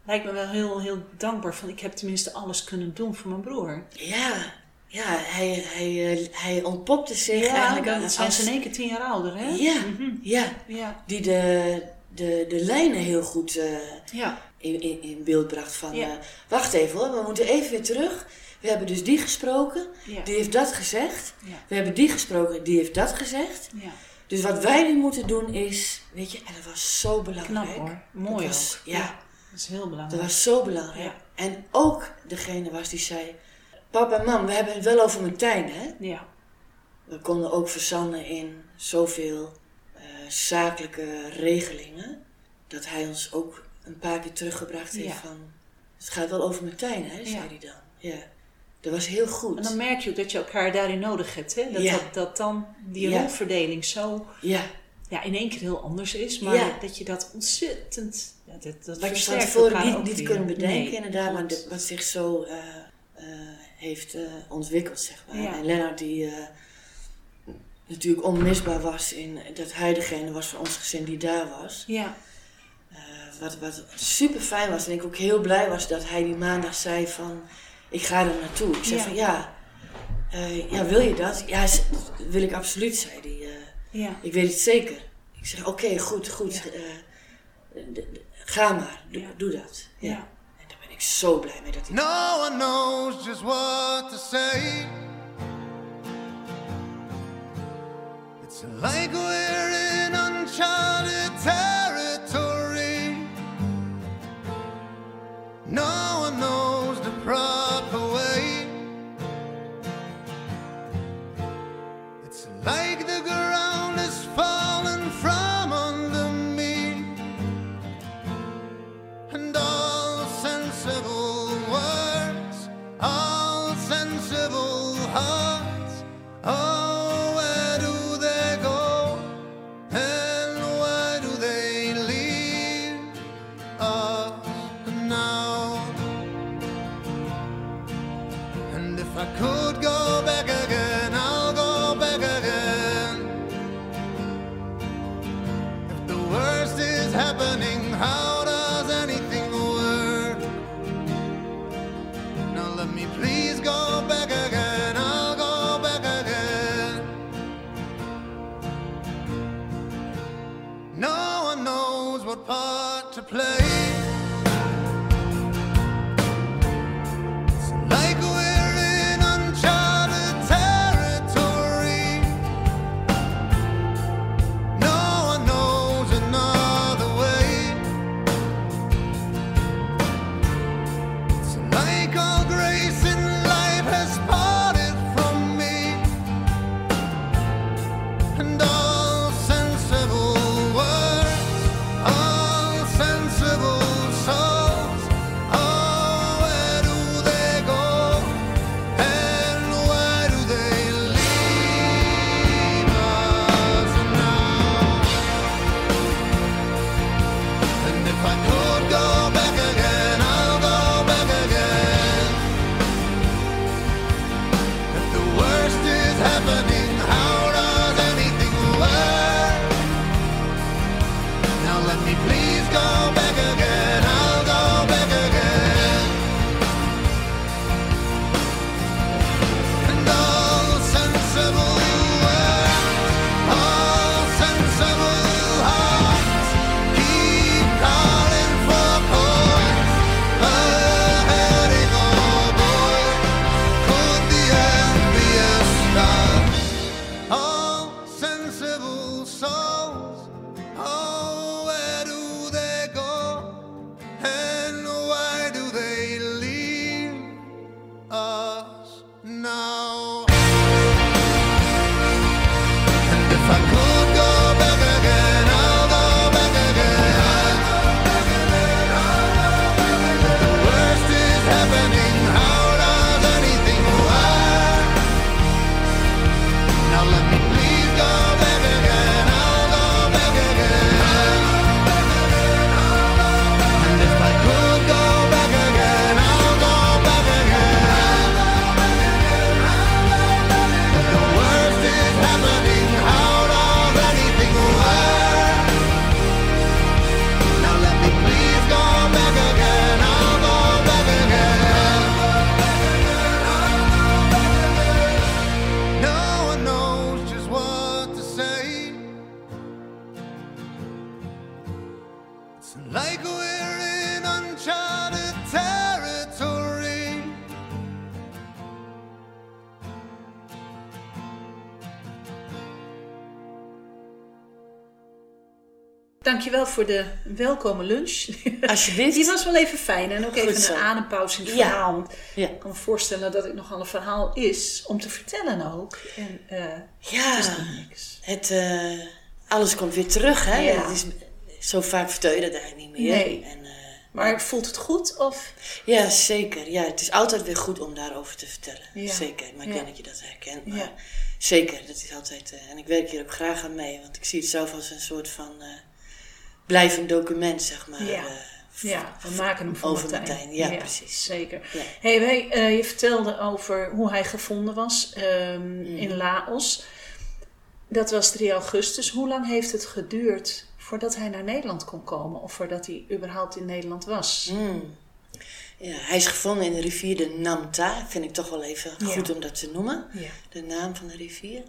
lijkt me wel heel, heel dankbaar van ik heb tenminste alles kunnen doen voor mijn broer. Ja, ja hij, hij, eh, hij ontpopte zich Ja, eigenlijk zijn ze in één keer tien jaar ouder, hè? Ja, Mhm. ja, Ja. die de, de, de lijnen heel goed eh, Ja. in, in, in beeld bracht van... Ja. eh, wacht even hoor, we moeten even weer terug. We hebben dus die gesproken, Ja. die heeft dat gezegd. We hebben die gesproken, die heeft dat gezegd. ja. Dus wat wij nu moeten doen is, weet je, en dat was zo belangrijk. Knap hoor. Mooi dat was, ook. Ja, Dat is heel dat belangrijk. was zo belangrijk. En ook degene was die zei, papa en mam, we hebben het wel over Martijn, hè? Ja. We konden ook verzanden in zoveel zakelijke regelingen. Dat hij ons ook een paar keer teruggebracht heeft Ja. van... Het gaat wel over Martijn, hè, zei Ja. hij dan. Ja. Dat was heel goed. En dan merk je ook dat je elkaar daarin nodig hebt, hè? Dat, Ja. dat, dat dan die Ja. rolverdeling zo Ja, ja, in één keer heel anders is. Maar Ja. dat je dat ontzettend... Ja, dat, dat Wat je van tevoren niet, niet kunnen bedenken, Nee, inderdaad, maar klopt. de- wat zich zo eh, eh, heeft eh, ontwikkeld, zeg maar. En Lennart, die natuurlijk onmisbaar was in dat hij degene was van ons gezin die daar was. Ja, Eh, wat, wat super fijn was en ik ook heel blij was dat hij die maandag zei van, ik ga er naartoe. Ik zei Ja. van, ja, eh, ja, wil je dat? Ja, wil ik absoluut, zei hij. eh. ja. ik weet het zeker. Ik zeg, oké, goed, goed. Ja. eh, ga maar, doe, Ja. doe dat. Ja. Ja. En daar ben ik zo blij mee dat hij No one knows just what to say. It's like we're in. Voor de welkome lunch. Alsjeblieft. Die was wel even fijn. En ook even zo. een adempauze in het Ja. verhaal. Want Ja. ik kan me voorstellen dat het nogal een verhaal is om te vertellen ook. En eh, Ja, het is niks. het, eh, alles komt weer terug, hè? Ja. Het is, zo vaak vertel je dat eigenlijk niet meer. Nee. En, eh, Maar voelt het goed? Of? Ja, zeker. Ja, het is altijd weer goed om daarover te vertellen. Ja. Zeker. Maar ik Ja. denk dat je dat herkent. Maar Ja. zeker, dat is altijd... en ik werk hier ook graag aan mee. Want ik zie het zelf als een soort van blijvend document, zeg maar. Ja. eh, Ja, we maken hem voor Over Martijn. Martijn, ja, precies. Zeker. Ja. Hey, wij, eh, je vertelde over hoe hij gevonden was ehm, Mhm. in Laos. Dat was 3 augustus. Hoe lang heeft het geduurd voordat hij naar Nederland kon komen? Of voordat hij überhaupt in Nederland was? Mm. Ja, hij is gevonden in de rivier de Namta. Vind ik toch wel even goed om dat te noemen. De naam van de rivier.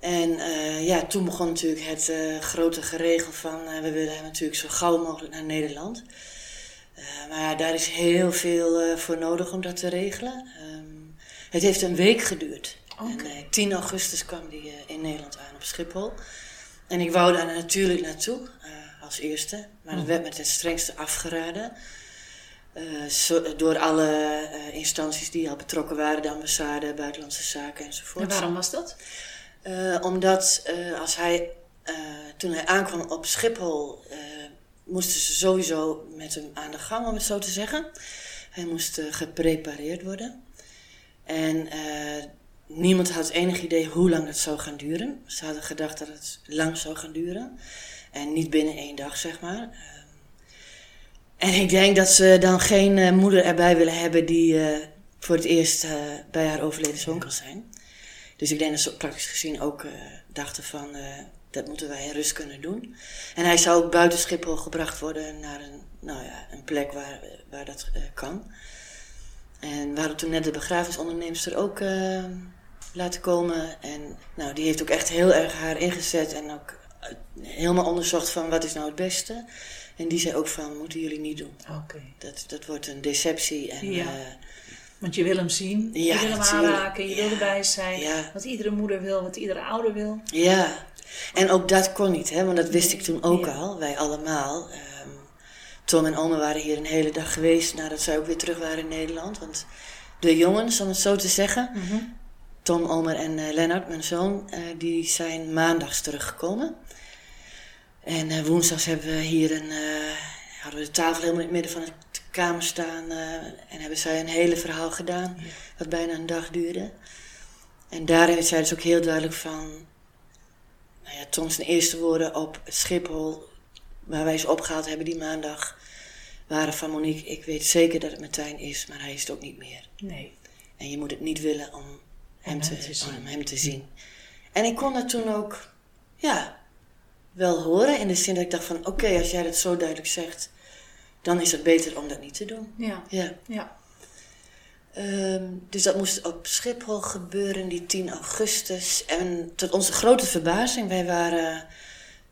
En eh, ja, toen begon natuurlijk het eh, grote geregel van... eh, we willen hem natuurlijk zo gauw mogelijk naar Nederland. Maar daar is heel veel voor nodig om dat te regelen. Ehm, het heeft een week geduurd. Oké. En, eh, 10 augustus kwam eh, in Nederland aan op Schiphol. En ik wou daar natuurlijk naartoe, als eerste. Maar dat werd met het strengste afgeraden. Door alle instanties die al betrokken waren, de ambassade, buitenlandse zaken enzovoort. En waarom was dat? Eh, omdat eh, als hij, eh, toen hij aankwam op Schiphol, moesten ze sowieso met hem aan de gang, om het zo te zeggen. Hij moest geprepareerd worden. En niemand had enig idee hoe lang dat zou gaan duren. Ze hadden gedacht dat het lang zou gaan duren. En niet binnen één dag, zeg maar. Ehm, en ik denk dat ze dan geen moeder erbij willen hebben die voor het eerst bij haar overleden zoon kan zijn. Dus ik denk dat ze praktisch gezien ook eh, dachten van, eh, dat moeten wij in rust kunnen doen. En hij zou ook buiten Schiphol gebracht worden naar een, nou ja, een plek waar, waar dat eh, kan. En we hadden toen net de begrafenisondernemster ook laten komen. En nou, die heeft ook echt heel erg haar ingezet en ook helemaal onderzocht van wat is nou het beste. En die zei ook van, moeten jullie niet doen. Oké. Dat, dat wordt een deceptie. En, Ja. Want je wil hem zien, je wil hem natuurlijk. aanraken, je wil erbij zijn. Ja. Wat iedere moeder wil, wat iedere ouder wil. Ja, en ook dat kon niet, hè, want dat wist ik toen ook al, wij allemaal. Ehm, Tom en oma waren hier een hele dag geweest nadat zij ook weer terug waren in Nederland. Want de jongens, om het zo te zeggen, Tom, Omer en eh, Lennart, mijn zoon, eh, die zijn maandags teruggekomen. En eh, woensdags hebben we hier een, hadden we de tafel helemaal in het midden van de kamer staan. eh, en hebben zij een hele verhaal gedaan, wat bijna een dag duurde. En daarin zei dus ook heel duidelijk van, nou ja, Tom zijn eerste woorden op Schiphol, waar wij ze opgehaald hebben die maandag, waren van Monique, ik weet zeker dat het Martijn is, maar hij is het ook niet meer. Nee. En je moet het niet willen om hem, te zien. om hem te zien. En ik kon dat toen ook, ja, wel horen. In de zin dat ik dacht van, oké, als jij dat zo duidelijk zegt, dan is het beter om dat niet te doen. Ja. Ja. Ja. Ehm, dus dat moest op Schiphol gebeuren, die 10 augustus. En tot onze grote verbazing, wij waren...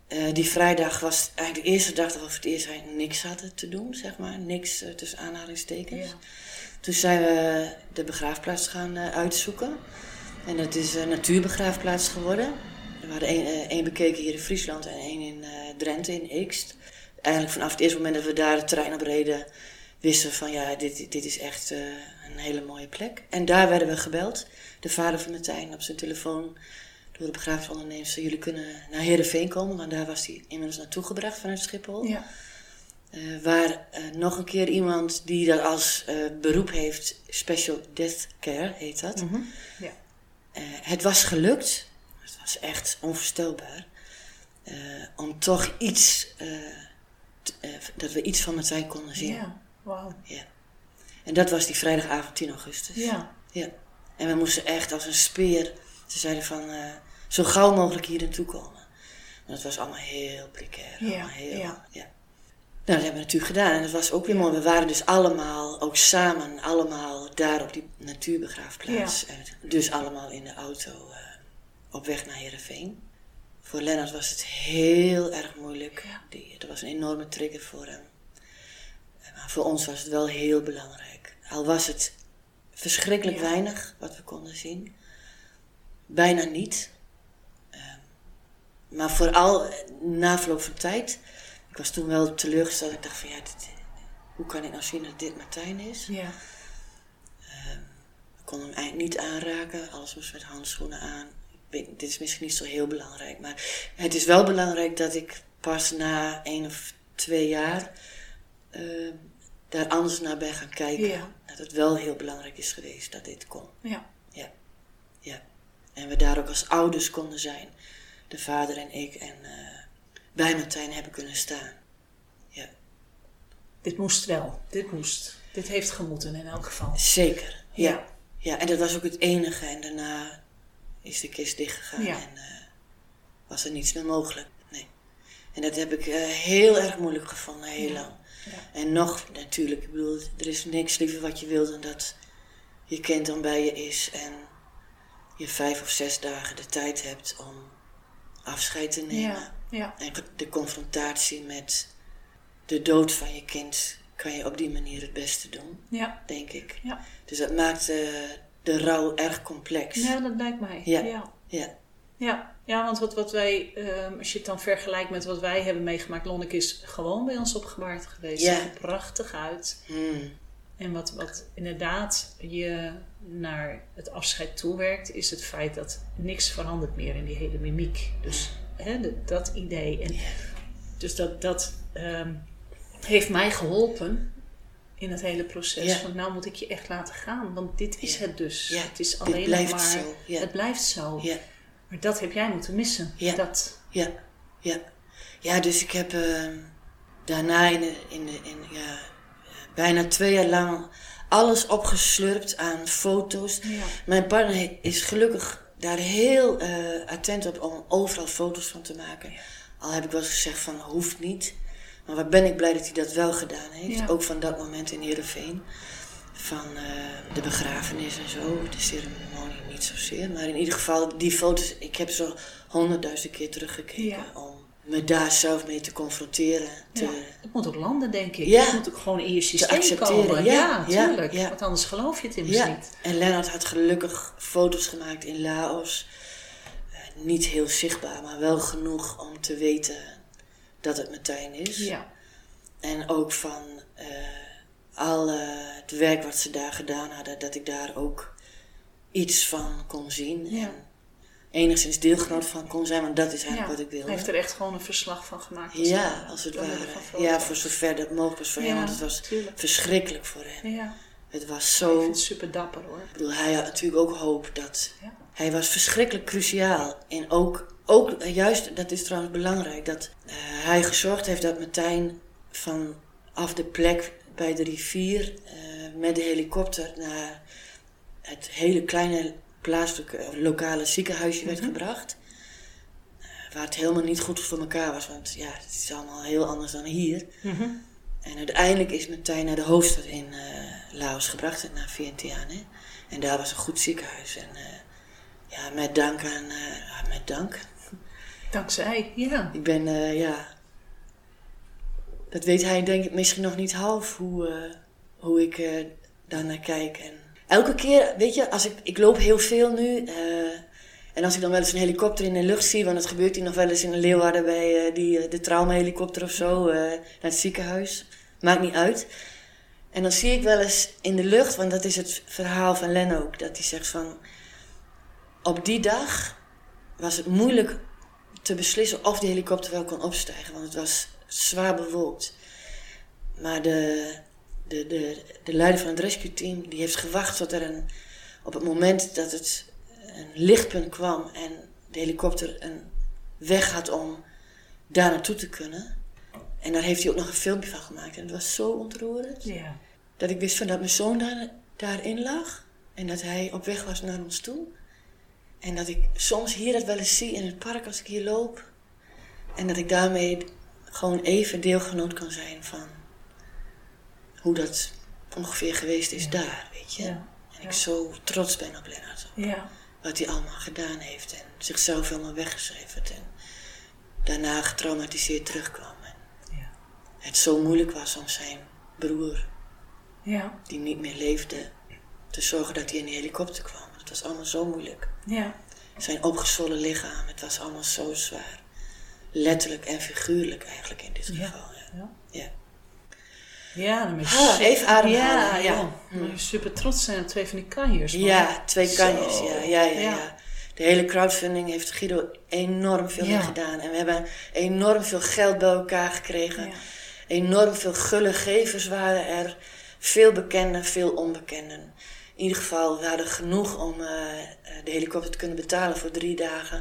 eh, die vrijdag was eigenlijk de eerste dag dat we voor het eerst eigenlijk niks hadden te doen, zeg maar. Niks eh, tussen aanhalingstekens. Ja. Toen zijn we de begraafplaats gaan eh, uitzoeken. En dat is een natuurbegraafplaats geworden. We hadden één, bekeken hier in Friesland en één in Drenthe, in Eekst. Eigenlijk vanaf het eerste moment dat we daar het terrein op reden, wisten we van ja, dit, dit is echt eh, een hele mooie plek. En daar werden we gebeld. De vader van Martijn op zijn telefoon door de begrafenisondernemers. Jullie kunnen naar Heerenveen komen, want daar was hij inmiddels naartoe gebracht vanuit Schiphol. Ja. Eh, waar eh, nog een keer iemand die dat als beroep heeft, Special Death Care heet dat. Mhm. Ja. Het was gelukt, het was echt onvoorstelbaar, om toch iets, eh, dat we iets van Martijn konden zien. Ja. Wauw. Ja. En dat was die vrijdagavond 10 augustus. Ja. Ja. En we moesten echt als een speer, ze zeiden van, eh, zo gauw mogelijk hier naartoe komen. Want het was allemaal heel precair. Ja, allemaal heel, ja. ja. Nou, dat hebben we natuurlijk gedaan. En dat was ook weer mooi. We waren dus allemaal, ook samen, allemaal daar op die natuurbegraafplaats. En dus allemaal in de auto eh, op weg naar Heerenveen. Voor Lennart was het heel erg moeilijk. Die, dat was een enorme trigger voor hem. Eh, Maar voor ons was het wel heel belangrijk. Al was het verschrikkelijk Ja. weinig wat we konden zien. Bijna niet. Ehm, maar vooral eh, na verloop van tijd. Ik was toen wel teleurgesteld. Ik dacht van ja, dit, hoe kan ik nou zien dat dit Martijn is? Ja. Ik kon hem eigenlijk niet aanraken. Alles moest met handschoenen aan. Weet, dit is misschien niet zo heel belangrijk. Maar het is wel belangrijk dat ik pas na één of twee jaar eh, daar anders naar ben gaan kijken. Ja. Dat het wel heel belangrijk is geweest dat dit kon. Ja. Ja, ja. En we daar ook als ouders konden zijn. De vader en ik. En eh, bij Martijn hebben kunnen staan. Ja, Dit moest wel. Dit moest. Dit heeft gemoeten in elk geval. zeker. Ja. Ja. ja. en dat was ook het enige. En daarna is de kist dichtgegaan. Ja. En eh, was er niets meer mogelijk. Nee. En dat heb ik eh, heel erg moeilijk gevonden, heel lang. Ja. En nog natuurlijk, ik bedoel, er is niks liever wat je wilt dan dat je kind dan bij je is en je vijf of zes dagen de tijd hebt om afscheid te nemen. Ja. Ja. En de confrontatie met de dood van je kind kan je op die manier het beste doen, Ja. denk ik. Ja. Dus dat maakt eh, de rouw erg complex. Ja, dat lijkt mij. Ja. ja. Ja. Ja, ja want wat, wat wij, ehm, als je het dan vergelijkt met wat wij hebben meegemaakt, Lonneke is gewoon bij ons opgebaard geweest. Ja. Zag er prachtig uit. Hmm. En wat, wat inderdaad je naar het afscheid toewerkt, is het feit dat niks verandert meer in die hele mimiek. Dus hè, dat idee. En, Dus dat, dat ehm, heeft mij geholpen in het hele proces. Ja. Want nou moet ik je echt laten gaan, want dit is Ja. het dus. Ja, Het is alleen blijft maar. zo. Het blijft zo. Ja. Maar dat heb jij moeten missen. Ja. Dat, Ja, ja. Ja, dus ik heb eh, daarna in, de, in, de, in ja, bijna twee jaar lang alles opgeslurpt aan foto's. Mijn partner is gelukkig daar heel eh, attent op om overal foto's van te maken. Al heb ik wel eens gezegd van hoeft niet. Maar wat ben ik blij dat hij dat wel gedaan heeft. Ja. Ook van dat moment in Heerenveen. Van eh, de begrafenis en zo. De ceremonie niet zozeer. Maar in ieder geval die foto's. Ik heb zo honderdduizend keer teruggekeken. Ja. Om me daar zelf mee te confronteren. Te, ja. Het moet ook landen, denk ik. Ja. Het moet ook gewoon in je systeem accepteren, komen. ja, Ja, ja, tuurlijk. ja. Want anders geloof je het immers Ja, niet. en Lennart had gelukkig foto's gemaakt in Laos. Eh, niet heel zichtbaar, maar wel genoeg om te weten dat het Martijn is. Ja. En ook van eh, al eh, het werk wat ze daar gedaan hadden, dat ik daar ook iets van kon zien. Ja. En enigszins deelgenoot van kon zijn, want dat is eigenlijk Ja. wat ik wilde. Hij heeft er echt gewoon een verslag van gemaakt. als Ja, het- als het ware. Ja, voor zover dat mogelijk was voor Ja, hem, want het was tuurlijk. verschrikkelijk voor hem. Ja, Het was ik zo vind het super dapper hoor. ik bedoel, hij had natuurlijk ook hoop dat. Ja. Hij was verschrikkelijk cruciaal. En ook, ook juist, dat is trouwens belangrijk, dat eh, hij gezorgd heeft dat Martijn vanaf de plek bij de rivier eh, met de helikopter naar het hele kleine plaatselijke eh, lokale ziekenhuisje werd gebracht. Eh, waar het helemaal niet goed voor elkaar was, want ja, het is allemaal heel anders dan hier. En uiteindelijk is Martijn naar de hoofdstad in Laos gebracht, naar Vientiane. En daar was een goed ziekenhuis. En ja, met dank aan, met dank. Dankzij, ja. Ik ben, eh, ja, dat weet hij denk ik misschien nog niet half hoe, eh, hoe ik eh daar naar kijk. Elke keer, weet je, als ik, ik loop heel veel nu. en als ik dan wel eens een helikopter in de lucht zie, want dat gebeurt hier nog wel eens in de Leeuwarden bij die, de traumahelikopter of zo, naar het ziekenhuis. Maakt niet uit. En dan zie ik wel eens in de lucht, want dat is het verhaal van Len ook, dat hij zegt van, op die dag was het moeilijk te beslissen of die helikopter wel kon opstijgen, want het was zwaar bewolkt. Maar de, de, de, de leider van het rescue team die heeft gewacht tot er een, op het moment dat het een lichtpunt kwam en de helikopter een weg had om daar naartoe te kunnen. En daar heeft hij ook nog een filmpje van gemaakt. En het was zo ontroerend. Ja. Dat ik wist van dat mijn zoon daar, daarin lag. En dat hij op weg was naar ons toe. En dat ik soms hier dat wel eens zie in het park als ik hier loop. En dat ik daarmee gewoon even deelgenoot kan zijn van hoe dat ongeveer geweest is daar, weet je. Ja. En ik zo trots ben op Lennart. Ja. Wat hij allemaal gedaan heeft. En zichzelf helemaal weggeschreven. En daarna getraumatiseerd terugkwam. En het zo moeilijk was om zijn broer Ja. die niet meer leefde, te zorgen dat hij in de helikopter kwam. Het was allemaal zo moeilijk. Ja. Zijn opgezwollen lichaam, het was allemaal zo zwaar. Letterlijk en figuurlijk eigenlijk in dit Ja. geval. Ja. Ja. Ja. Ja, dan ben je even ademhalen, Ja, ja. ja. Dan moet je super trots zijn op twee van die kanjers. Ja, twee Zo. kanjes. Ja, ja, ja. De hele crowdfunding heeft Guido enorm veel in gedaan. En we hebben enorm veel geld bij elkaar gekregen. Enorm veel gulle gevers waren er. Veel bekenden, veel onbekenden. In ieder geval, we hadden genoeg om eh, de helikopter te kunnen betalen voor drie dagen.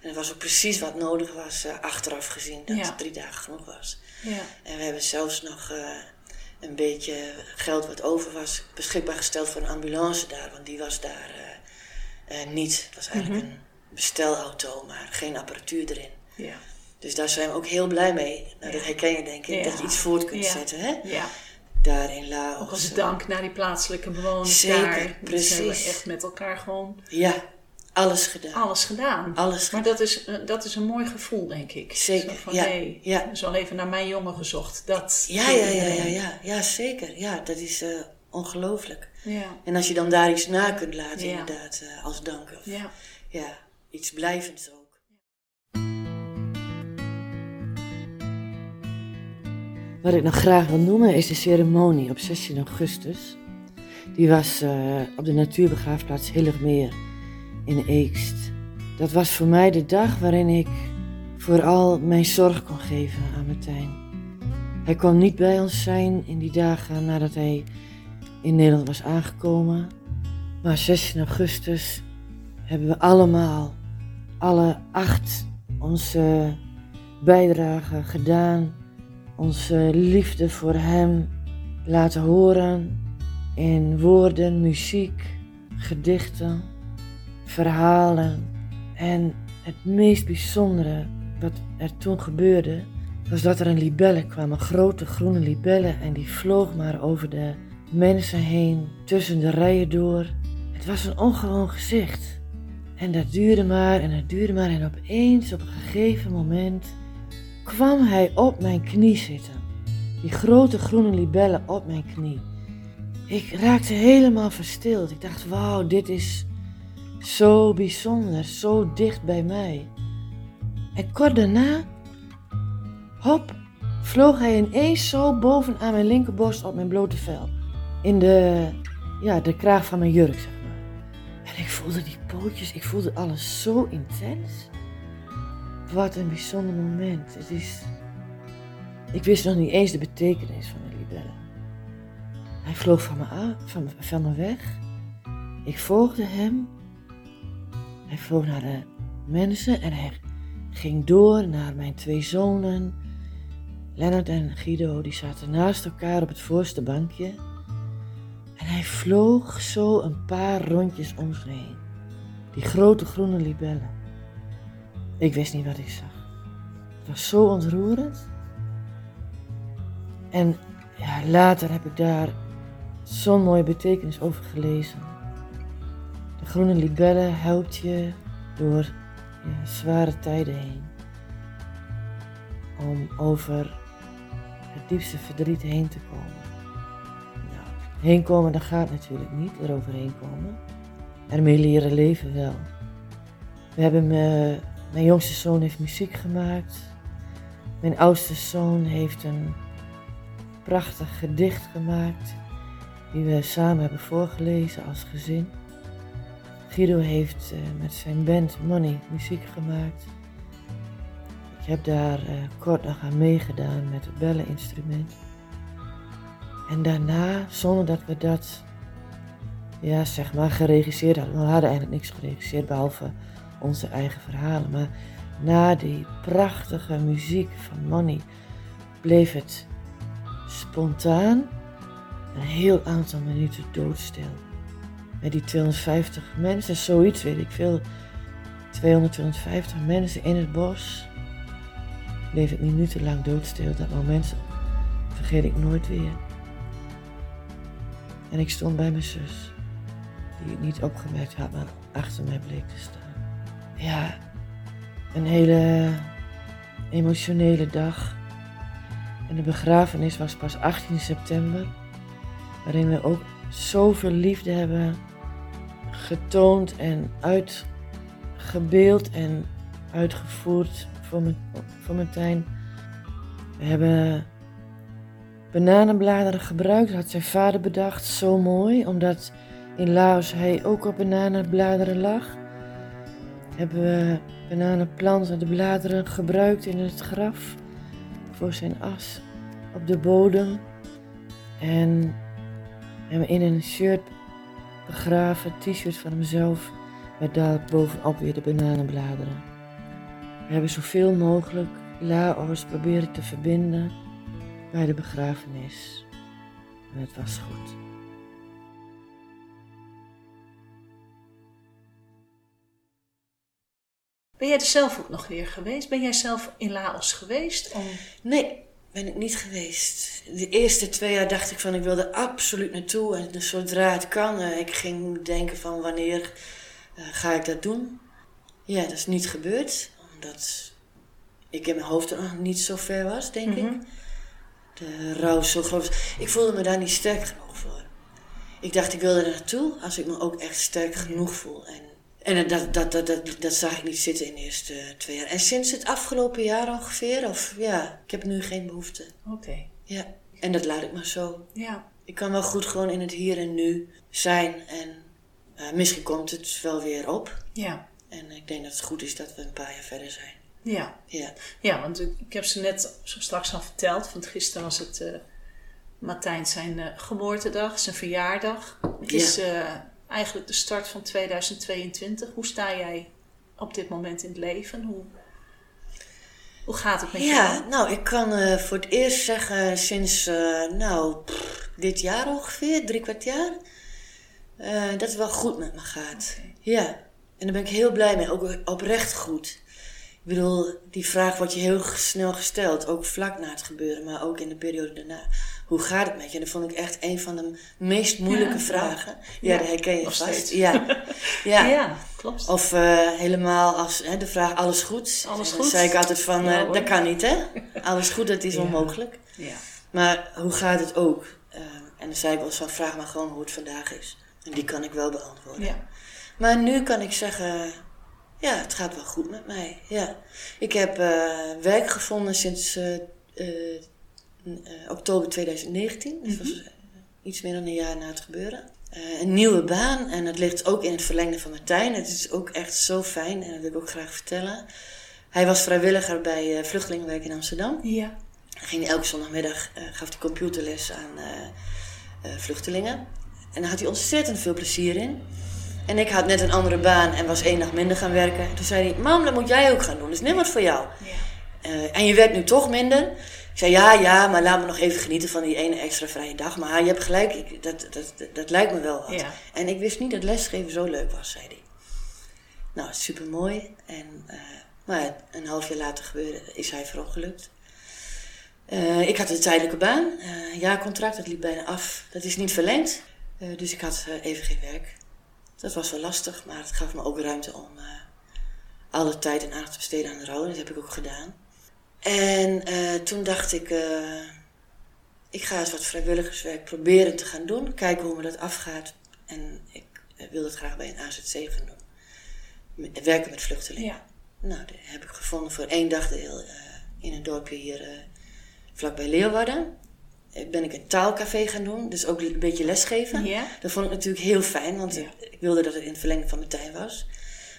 En dat was ook precies wat nodig was, eh, achteraf gezien, dat Ja. het drie dagen genoeg was. Ja. En we hebben zelfs nog eh, een beetje geld wat over was beschikbaar gesteld voor een ambulance daar. Want die was daar eh, eh, niet. Het was eigenlijk een bestelauto, maar geen apparatuur erin. Ja. Dus daar zijn we ook heel blij mee. Nou, dat Ja. herken je denk ik, Ja. dat je iets voort kunt Ja. zetten. Hè? Daar in Laos. Ook als dank naar die plaatselijke bewoners Zeker, daar. Dus ze hebben precies. echt met elkaar gewoon Ja, alles gedaan. alles gedaan. Alles Maar dat is, eh, dat is een mooi gevoel, denk ik. Zeker, Zo van, ja, nee, ja. Al even naar mijn jongen gezocht. Dat Ja, ja, ja, ja, ja, ja, zeker. Ja, dat is eh, ongelooflijk. Ja, En als je dan daar iets na kunt laten, Ja. inderdaad, eh, als dank. Of, ja. ja, iets blijvends ook. Wat ik nog graag wil noemen is de ceremonie op 16 augustus. Die was eh, op de natuurbegraafplaats Hillermeer in Eekst. Dat was voor mij de dag waarin ik vooral mijn zorg kon geven aan Martijn. Hij kon niet bij ons zijn in die dagen nadat hij in Nederland was aangekomen. Maar 16 augustus hebben we allemaal, alle acht, onze bijdrage gedaan. Onze liefde voor hem laten horen in woorden, muziek, gedichten, verhalen. En het meest bijzondere wat er toen gebeurde, was dat er een libelle kwam, een grote groene libelle, en die vloog maar over de mensen heen, tussen de rijen door. Het was een ongewoon gezicht. En dat duurde maar en dat duurde maar en opeens op een gegeven moment kwam hij op mijn knie zitten. Die grote groene libelle op mijn knie. Ik raakte helemaal verstild. Ik dacht, wauw, dit is zo bijzonder, zo dicht bij mij. En kort daarna, hop, vloog hij ineens zo bovenaan mijn linkerborst op mijn blote vel. In de, ja, de kraag van mijn jurk, zeg maar. En ik voelde die pootjes, ik voelde alles zo intens. Wat een bijzonder moment. Het is... Ik wist nog niet eens de betekenis van de libelle. Hij vloog van me, af, van, weg. Ik volgde hem. Hij vloog naar de mensen en hij ging door naar mijn twee zonen. Lennart en Guido, die zaten naast elkaar op het voorste bankje. En hij vloog zo een paar rondjes om zich heen. Die grote groene libelle. Ik wist niet wat ik zag. Het was zo ontroerend. En ja, later heb ik daar zo'n mooie betekenis over gelezen. De groene libelle helpt je door ja, zware tijden heen. Om over het diepste verdriet heen te komen. Nou, heen komen, dat gaat natuurlijk niet, eroverheen komen. Ermee leren leven wel. We hebben me, mijn jongste zoon heeft muziek gemaakt. Mijn oudste zoon heeft een prachtig gedicht gemaakt. Die we samen hebben voorgelezen als gezin. Guido heeft eh, met zijn band Money muziek gemaakt. Ik heb daar eh, kort nog aan meegedaan met het belleninstrument. En daarna, zonder dat we dat, ja, zeg maar, geregisseerd hadden. We hadden eigenlijk niks geregisseerd behalve onze eigen verhalen. Maar na die prachtige muziek van Money bleef het spontaan een heel aantal minuten doodstil. Met die 250 mensen, zoiets weet ik veel, 200, 250 mensen in het bos, bleef het minutenlang doodstil. Dat moment vergeet ik nooit weer. En ik stond bij mijn zus, die het niet opgemerkt had, maar achter mij bleek te staan. Ja, een hele emotionele dag. En de begrafenis was pas 18 september, waarin we ook zoveel liefde hebben getoond en uitgebeeld en uitgevoerd voor, mijn, voor Martijn. We hebben bananenbladeren gebruikt, dat had zijn vader bedacht, zo mooi, omdat in Laos hij ook op bananenbladeren lag. Hebben we bananenplanten, de bladeren gebruikt in het graf voor zijn as. op de bodem en hem in een shirt begraven, t-shirt van hemzelf, met daar bovenop weer de bananenbladeren. We hebben zoveel mogelijk Laos proberen te verbinden bij de begrafenis. En het was goed. Ben jij er zelf ook nog weer geweest? Ben jij zelf in Laos geweest? Om... Nee, ben ik niet geweest. De eerste twee jaar dacht ik van ik wil er absoluut naartoe. En zodra het kan, eh, ik ging denken van wanneer eh, ga ik dat doen. Ja, dat is niet gebeurd. Omdat ik in mijn hoofd er nog niet zo ver was, denk ik. De rouw zo groot. Ik voelde me daar niet sterk genoeg voor. Ik dacht ik wil er naartoe als ik me ook echt sterk genoeg voel. En, en dat, dat, dat, dat, dat zag ik niet zitten in de eerste twee jaar. En sinds het afgelopen jaar ongeveer, of ja, ik heb nu geen behoefte. Oké. Ja, en dat laat ik maar zo. Ja. Ik kan wel goed gewoon in het hier en nu zijn. En eh, misschien komt het wel weer op. Ja. En ik denk dat het goed is dat we een paar jaar verder zijn. Ja. Ja, Ja, want ik ik heb ze net zo straks al verteld. Want gisteren was het eh Martijn zijn eh, geboortedag, zijn verjaardag. Het is eh, eigenlijk de start van 2022. Hoe sta jij op dit moment in het leven? Hoe, hoe gaat het met ja jou? nou, ik kan eh, voor het eerst zeggen sinds, eh, nou, pff, dit jaar ongeveer, drie kwart jaar, eh, dat het wel goed met me gaat. Ja, en daar ben ik heel blij mee, ook oprecht goed. Ik bedoel, die vraag wordt je heel snel gesteld, ook vlak na het gebeuren, maar ook in de periode daarna. Hoe gaat het met je? En dat vond ik echt een van de meest moeilijke Ja, vragen. Ja, Ja, dat herken je vast. steeds. Ja. [LAUGHS] Ja. Ja, klopt. Of eh, helemaal als hè, de vraag alles goed. Alles En dan goed? zei ik altijd van, eh, dat kan niet hè. [LAUGHS] Alles goed, dat is onmogelijk. Ja. Maar hoe gaat het ook? Eh, en dan zei ik wel eens van, vraag maar gewoon hoe het vandaag is. En die kan ik wel beantwoorden. Ja. Maar nu kan ik zeggen, ja, het gaat wel goed met mij. Ja. Ik heb eh, werk gevonden sinds eh, eh, oktober 2019. Dus dat was eh, iets meer dan een jaar na het gebeuren. Een nieuwe baan en het ligt ook in het verlengde van Martijn. Het is ook echt zo fijn en dat wil ik ook graag vertellen. Hij was vrijwilliger bij Vluchtelingenwerk in Amsterdam. Ja. Hij ging elke zondagmiddag gaf hij computerles aan vluchtelingen. En daar had hij ontzettend veel plezier in. En ik had net een andere baan en was één dag minder gaan werken. En toen zei hij, mam, dat moet jij ook gaan doen. Dat is net wat voor jou. Ja. Eh, en je werkt nu toch minder. Ik zei, ja, ja, maar laat me nog even genieten van die ene extra vrije dag. Maar je hebt gelijk, ik, dat, dat, dat, dat lijkt me wel wat. Ja. En ik wist niet dat lesgeven zo leuk was, zei hij. Nou, super mooi. En, eh, maar een half jaar later gebeurde, is hij verongelukt. Eh, ik had een tijdelijke baan, een jaarcontract, dat liep bijna af. Dat is niet verlengd, dus ik had even geen werk. Dat was wel lastig, maar het gaf me ook ruimte om eh, alle tijd en aandacht te besteden aan de rouw. Dat heb ik ook gedaan. En eh, toen dacht ik, eh, ik ga eens wat vrijwilligerswerk proberen te gaan doen. Kijken hoe me dat afgaat. En ik wil dat graag bij een AZC gaan doen. Werken met vluchtelingen. Ja. Nou, dat heb ik gevonden voor één dagdeel in een dorpje hier vlakbij Leeuwarden. Eh, ben ik een taalcafé gaan doen, dus ook een beetje lesgeven. Dat vond ik natuurlijk heel fijn, want ik, wilde dat het in het verlengde van mijn tuin was.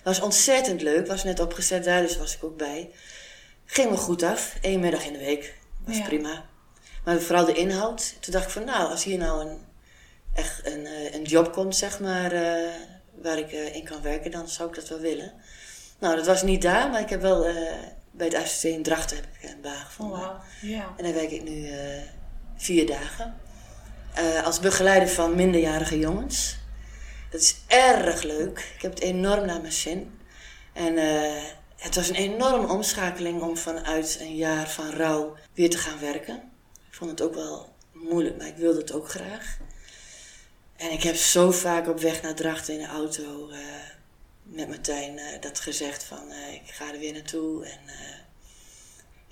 Was ontzettend leuk, was net opgezet daar, dus was ik ook bij. Ging me goed af, één middag in de week. Was prima. Maar vooral de inhoud. Toen dacht ik van, nou, als hier nou een, echt een, eh, een job komt, zeg maar, eh, waar ik in kan werken, dan zou ik dat wel willen. Nou, dat was niet daar, maar ik heb wel bij het AFC in Drachten heb ik een baan Oh, gevonden. Ja. En daar werk ik nu vier dagen. Eh, als begeleider van minderjarige jongens. Dat is erg leuk. Ik heb het enorm naar mijn zin. En eh, het was een enorme omschakeling om vanuit een jaar van rouw weer te gaan werken. Ik vond het ook wel moeilijk, maar ik wilde het ook graag. En ik heb zo vaak op weg naar Drachten in de auto eh, met Martijn dat gezegd van ik ga er weer naartoe en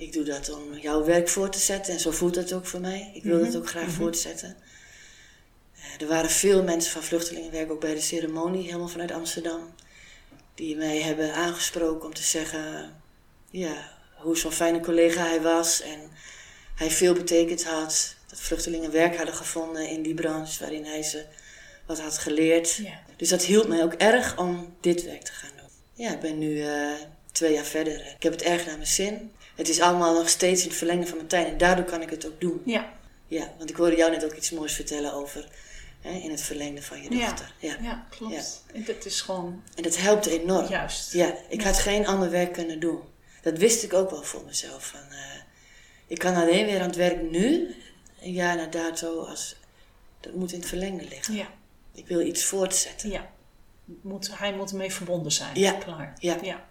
ik doe dat om jouw werk voor te zetten. En zo voelt het ook voor mij. Ik wil Mhm, het ook graag voortzetten. Eh, er waren veel mensen van vluchtelingenwerk ook bij de ceremonie, helemaal vanuit Amsterdam. Die mij hebben aangesproken om te zeggen ja, hoe zo'n fijne collega hij was. En hij veel betekend had. Dat vluchtelingen werk hadden gevonden in die branche waarin hij ze wat had geleerd. Ja. Dus dat hielp mij ook erg om dit werk te gaan doen. Ja, ik ben nu eh, twee jaar verder. Ik heb het erg naar mijn zin. Het is allemaal nog steeds in het verlengen van Martijn. En daardoor kan ik het ook doen. Ja, Ja, want ik hoorde jou net ook iets moois vertellen over hè, in het verlengde van je dochter. Ja. ja klopt. En dat is gewoon En dat helpt enorm. juist. Ja, ik had geen ander werk kunnen doen. Dat wist ik ook wel voor mezelf. Van, eh, ik kan alleen weer aan het werk nu, een jaar na dato, als, dat moet in het verlengde liggen. Ja, Ik wil iets voortzetten. ja. Moet, hij moet ermee verbonden zijn. Ja. Klaar. Ja. ja.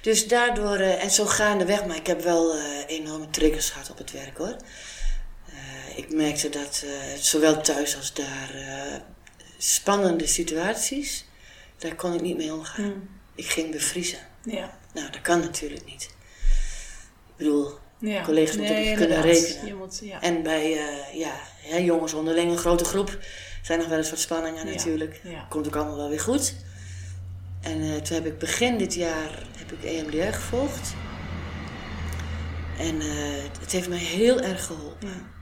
Dus daardoor, eh, en zo gaandeweg, maar ik heb wel eh, enorme triggers gehad op het werk hoor. Eh, ik merkte dat zowel thuis als daar spannende situaties, daar kon ik niet mee omgaan. Mm. Ik ging bevriezen. Ja. Nou, dat kan natuurlijk niet. Ik bedoel, ja. Collega's moeten ook kunnen rekenen. Je moet, ja. En bij ja, hè, jongens onderling, een grote groep, zijn nog wel eens wat spanningen Ja, natuurlijk. Komt ook allemaal wel weer goed. En eh, toen heb ik begin dit jaar heb ik EMDR gevolgd. En eh, het heeft mij heel erg geholpen. Ja.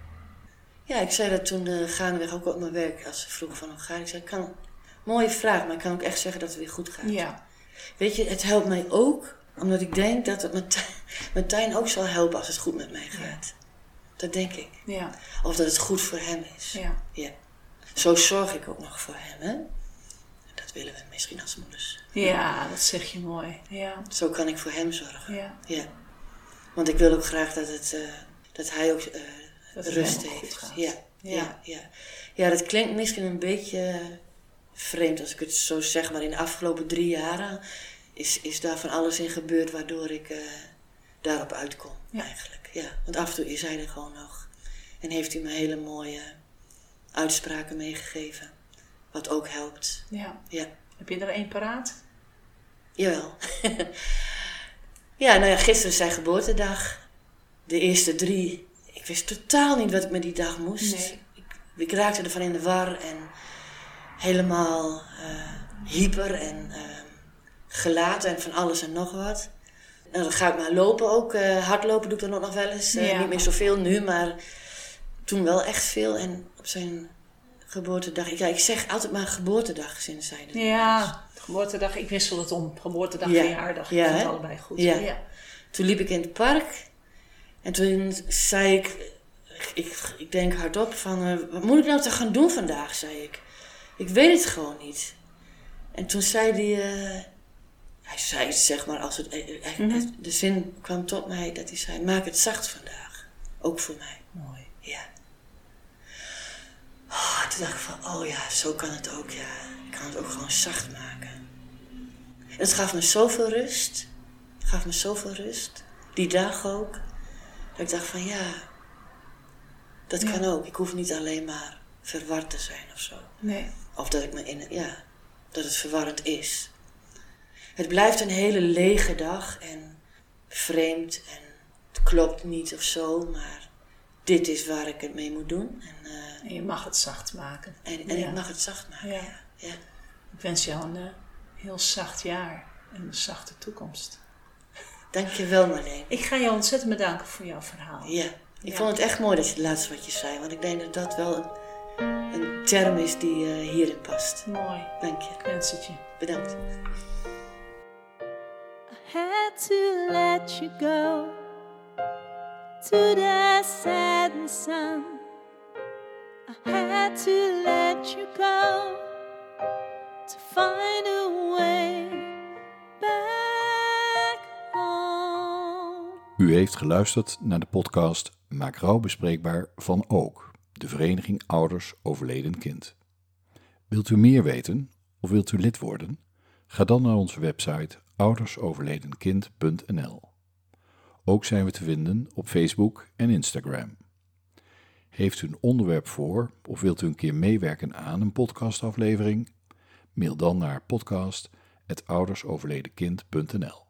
Ja, ik zei dat toen eh gaandeweg ook op mijn werk, als ze vroegen van hoe gaat het? Ik zei, ik kan, mooie vraag, maar ik kan ook echt zeggen dat het weer goed gaat. ja. Weet je, het helpt mij ook, omdat ik denk dat het Martijn, [LAUGHS] Martijn ook zal helpen als het goed met mij gaat. Dat denk ik. Ja. Of dat het goed voor hem is. Ja. Ja. Zo zorg ik ook nog voor hem, hè. Dat willen we misschien als moeders. Ja, dat zeg je mooi. Ja. Zo kan ik voor hem zorgen. Ja. Ja. Want ik wil ook graag dat, het, eh, dat hij ook eh, Dat rust ook heeft. Ja. Ja. Ja. Ja. ja, dat klinkt misschien een beetje vreemd als ik het zo zeg, maar in de afgelopen drie jaren is, is daar van alles in gebeurd waardoor ik eh, daarop uitkom. Ja. Eigenlijk. Ja. Want af en toe is hij er gewoon nog. En heeft hij me hele mooie uitspraken meegegeven. Wat ook helpt. ja. Ja. Heb je er één paraat? Jawel. [LAUGHS] ja, nou ja, gisteren is zijn geboortedag. De eerste drie. Ik wist totaal niet wat ik met die dag moest. Nee. Ik, ik raakte ervan in de war en helemaal eh, hyper en eh, gelaten en van alles en nog wat. En dan ga ik maar lopen ook. eh, hardlopen doe ik dan ook nog wel eens. Ja. Niet meer zoveel nu, maar toen wel echt veel. En op zijn geboortedag. Ja, ik zeg altijd maar geboortedag sinds hij er Ja. Geboortedag, ik wissel het om. Geboortedag, Ja. verjaardag. Ik Ja, vind het allebei goed. Ja. ja. Toen liep ik in het park en toen zei ik, ik, ik denk hardop van, eh, wat moet ik nou te gaan doen vandaag, zei ik. Ik weet het gewoon niet. En toen zei hij, eh, hij zei het zeg maar, als het, eh, Mhm. de zin kwam tot mij dat hij zei, maak het zacht vandaag. Ook voor mij, Mooi. ja. Oh, toen dacht ik van, oh ja, zo kan het ook, ja. Ik kan het ook gewoon zacht maken. En het gaf me zoveel rust. Het gaf me zoveel rust. Die dag ook. Dat ik dacht van, ja, dat Ja. kan ook. Ik hoef niet alleen maar verward te zijn of zo. Nee. Of dat ik me in, ja, dat het verwarrend is. Het blijft een hele lege dag en vreemd en het klopt niet of zo, maar dit is waar ik het mee moet doen. En, eh, En je mag het zacht maken. en, en Ja. ik mag het zacht maken. Ja. Ja. Ik wens jou een heel zacht jaar en een zachte toekomst. Dankjewel Marleen. Ik ga jou ontzettend bedanken voor jouw verhaal. Ja, ik Ja. vond het echt mooi dat je het laatste wat je zei, want ik denk dat dat wel een, een term is die eh, hierin past. Mooi. Dank je. Ik wens het je. Bedankt. I had to let you go to the setting sun. I had to let you go find a way back home. U heeft geluisterd naar de podcast Maak rouw bespreekbaar van Ook, de Vereniging Ouders Overleden Kind. Wilt u meer weten of wilt u lid worden? Ga dan naar onze website oudersoverledenkind.nl. Ook zijn we te vinden op Facebook en Instagram. Heeft u een onderwerp voor of wilt u een keer meewerken aan een podcastaflevering? Mail dan naar podcast.oudersoverledenkind.nl.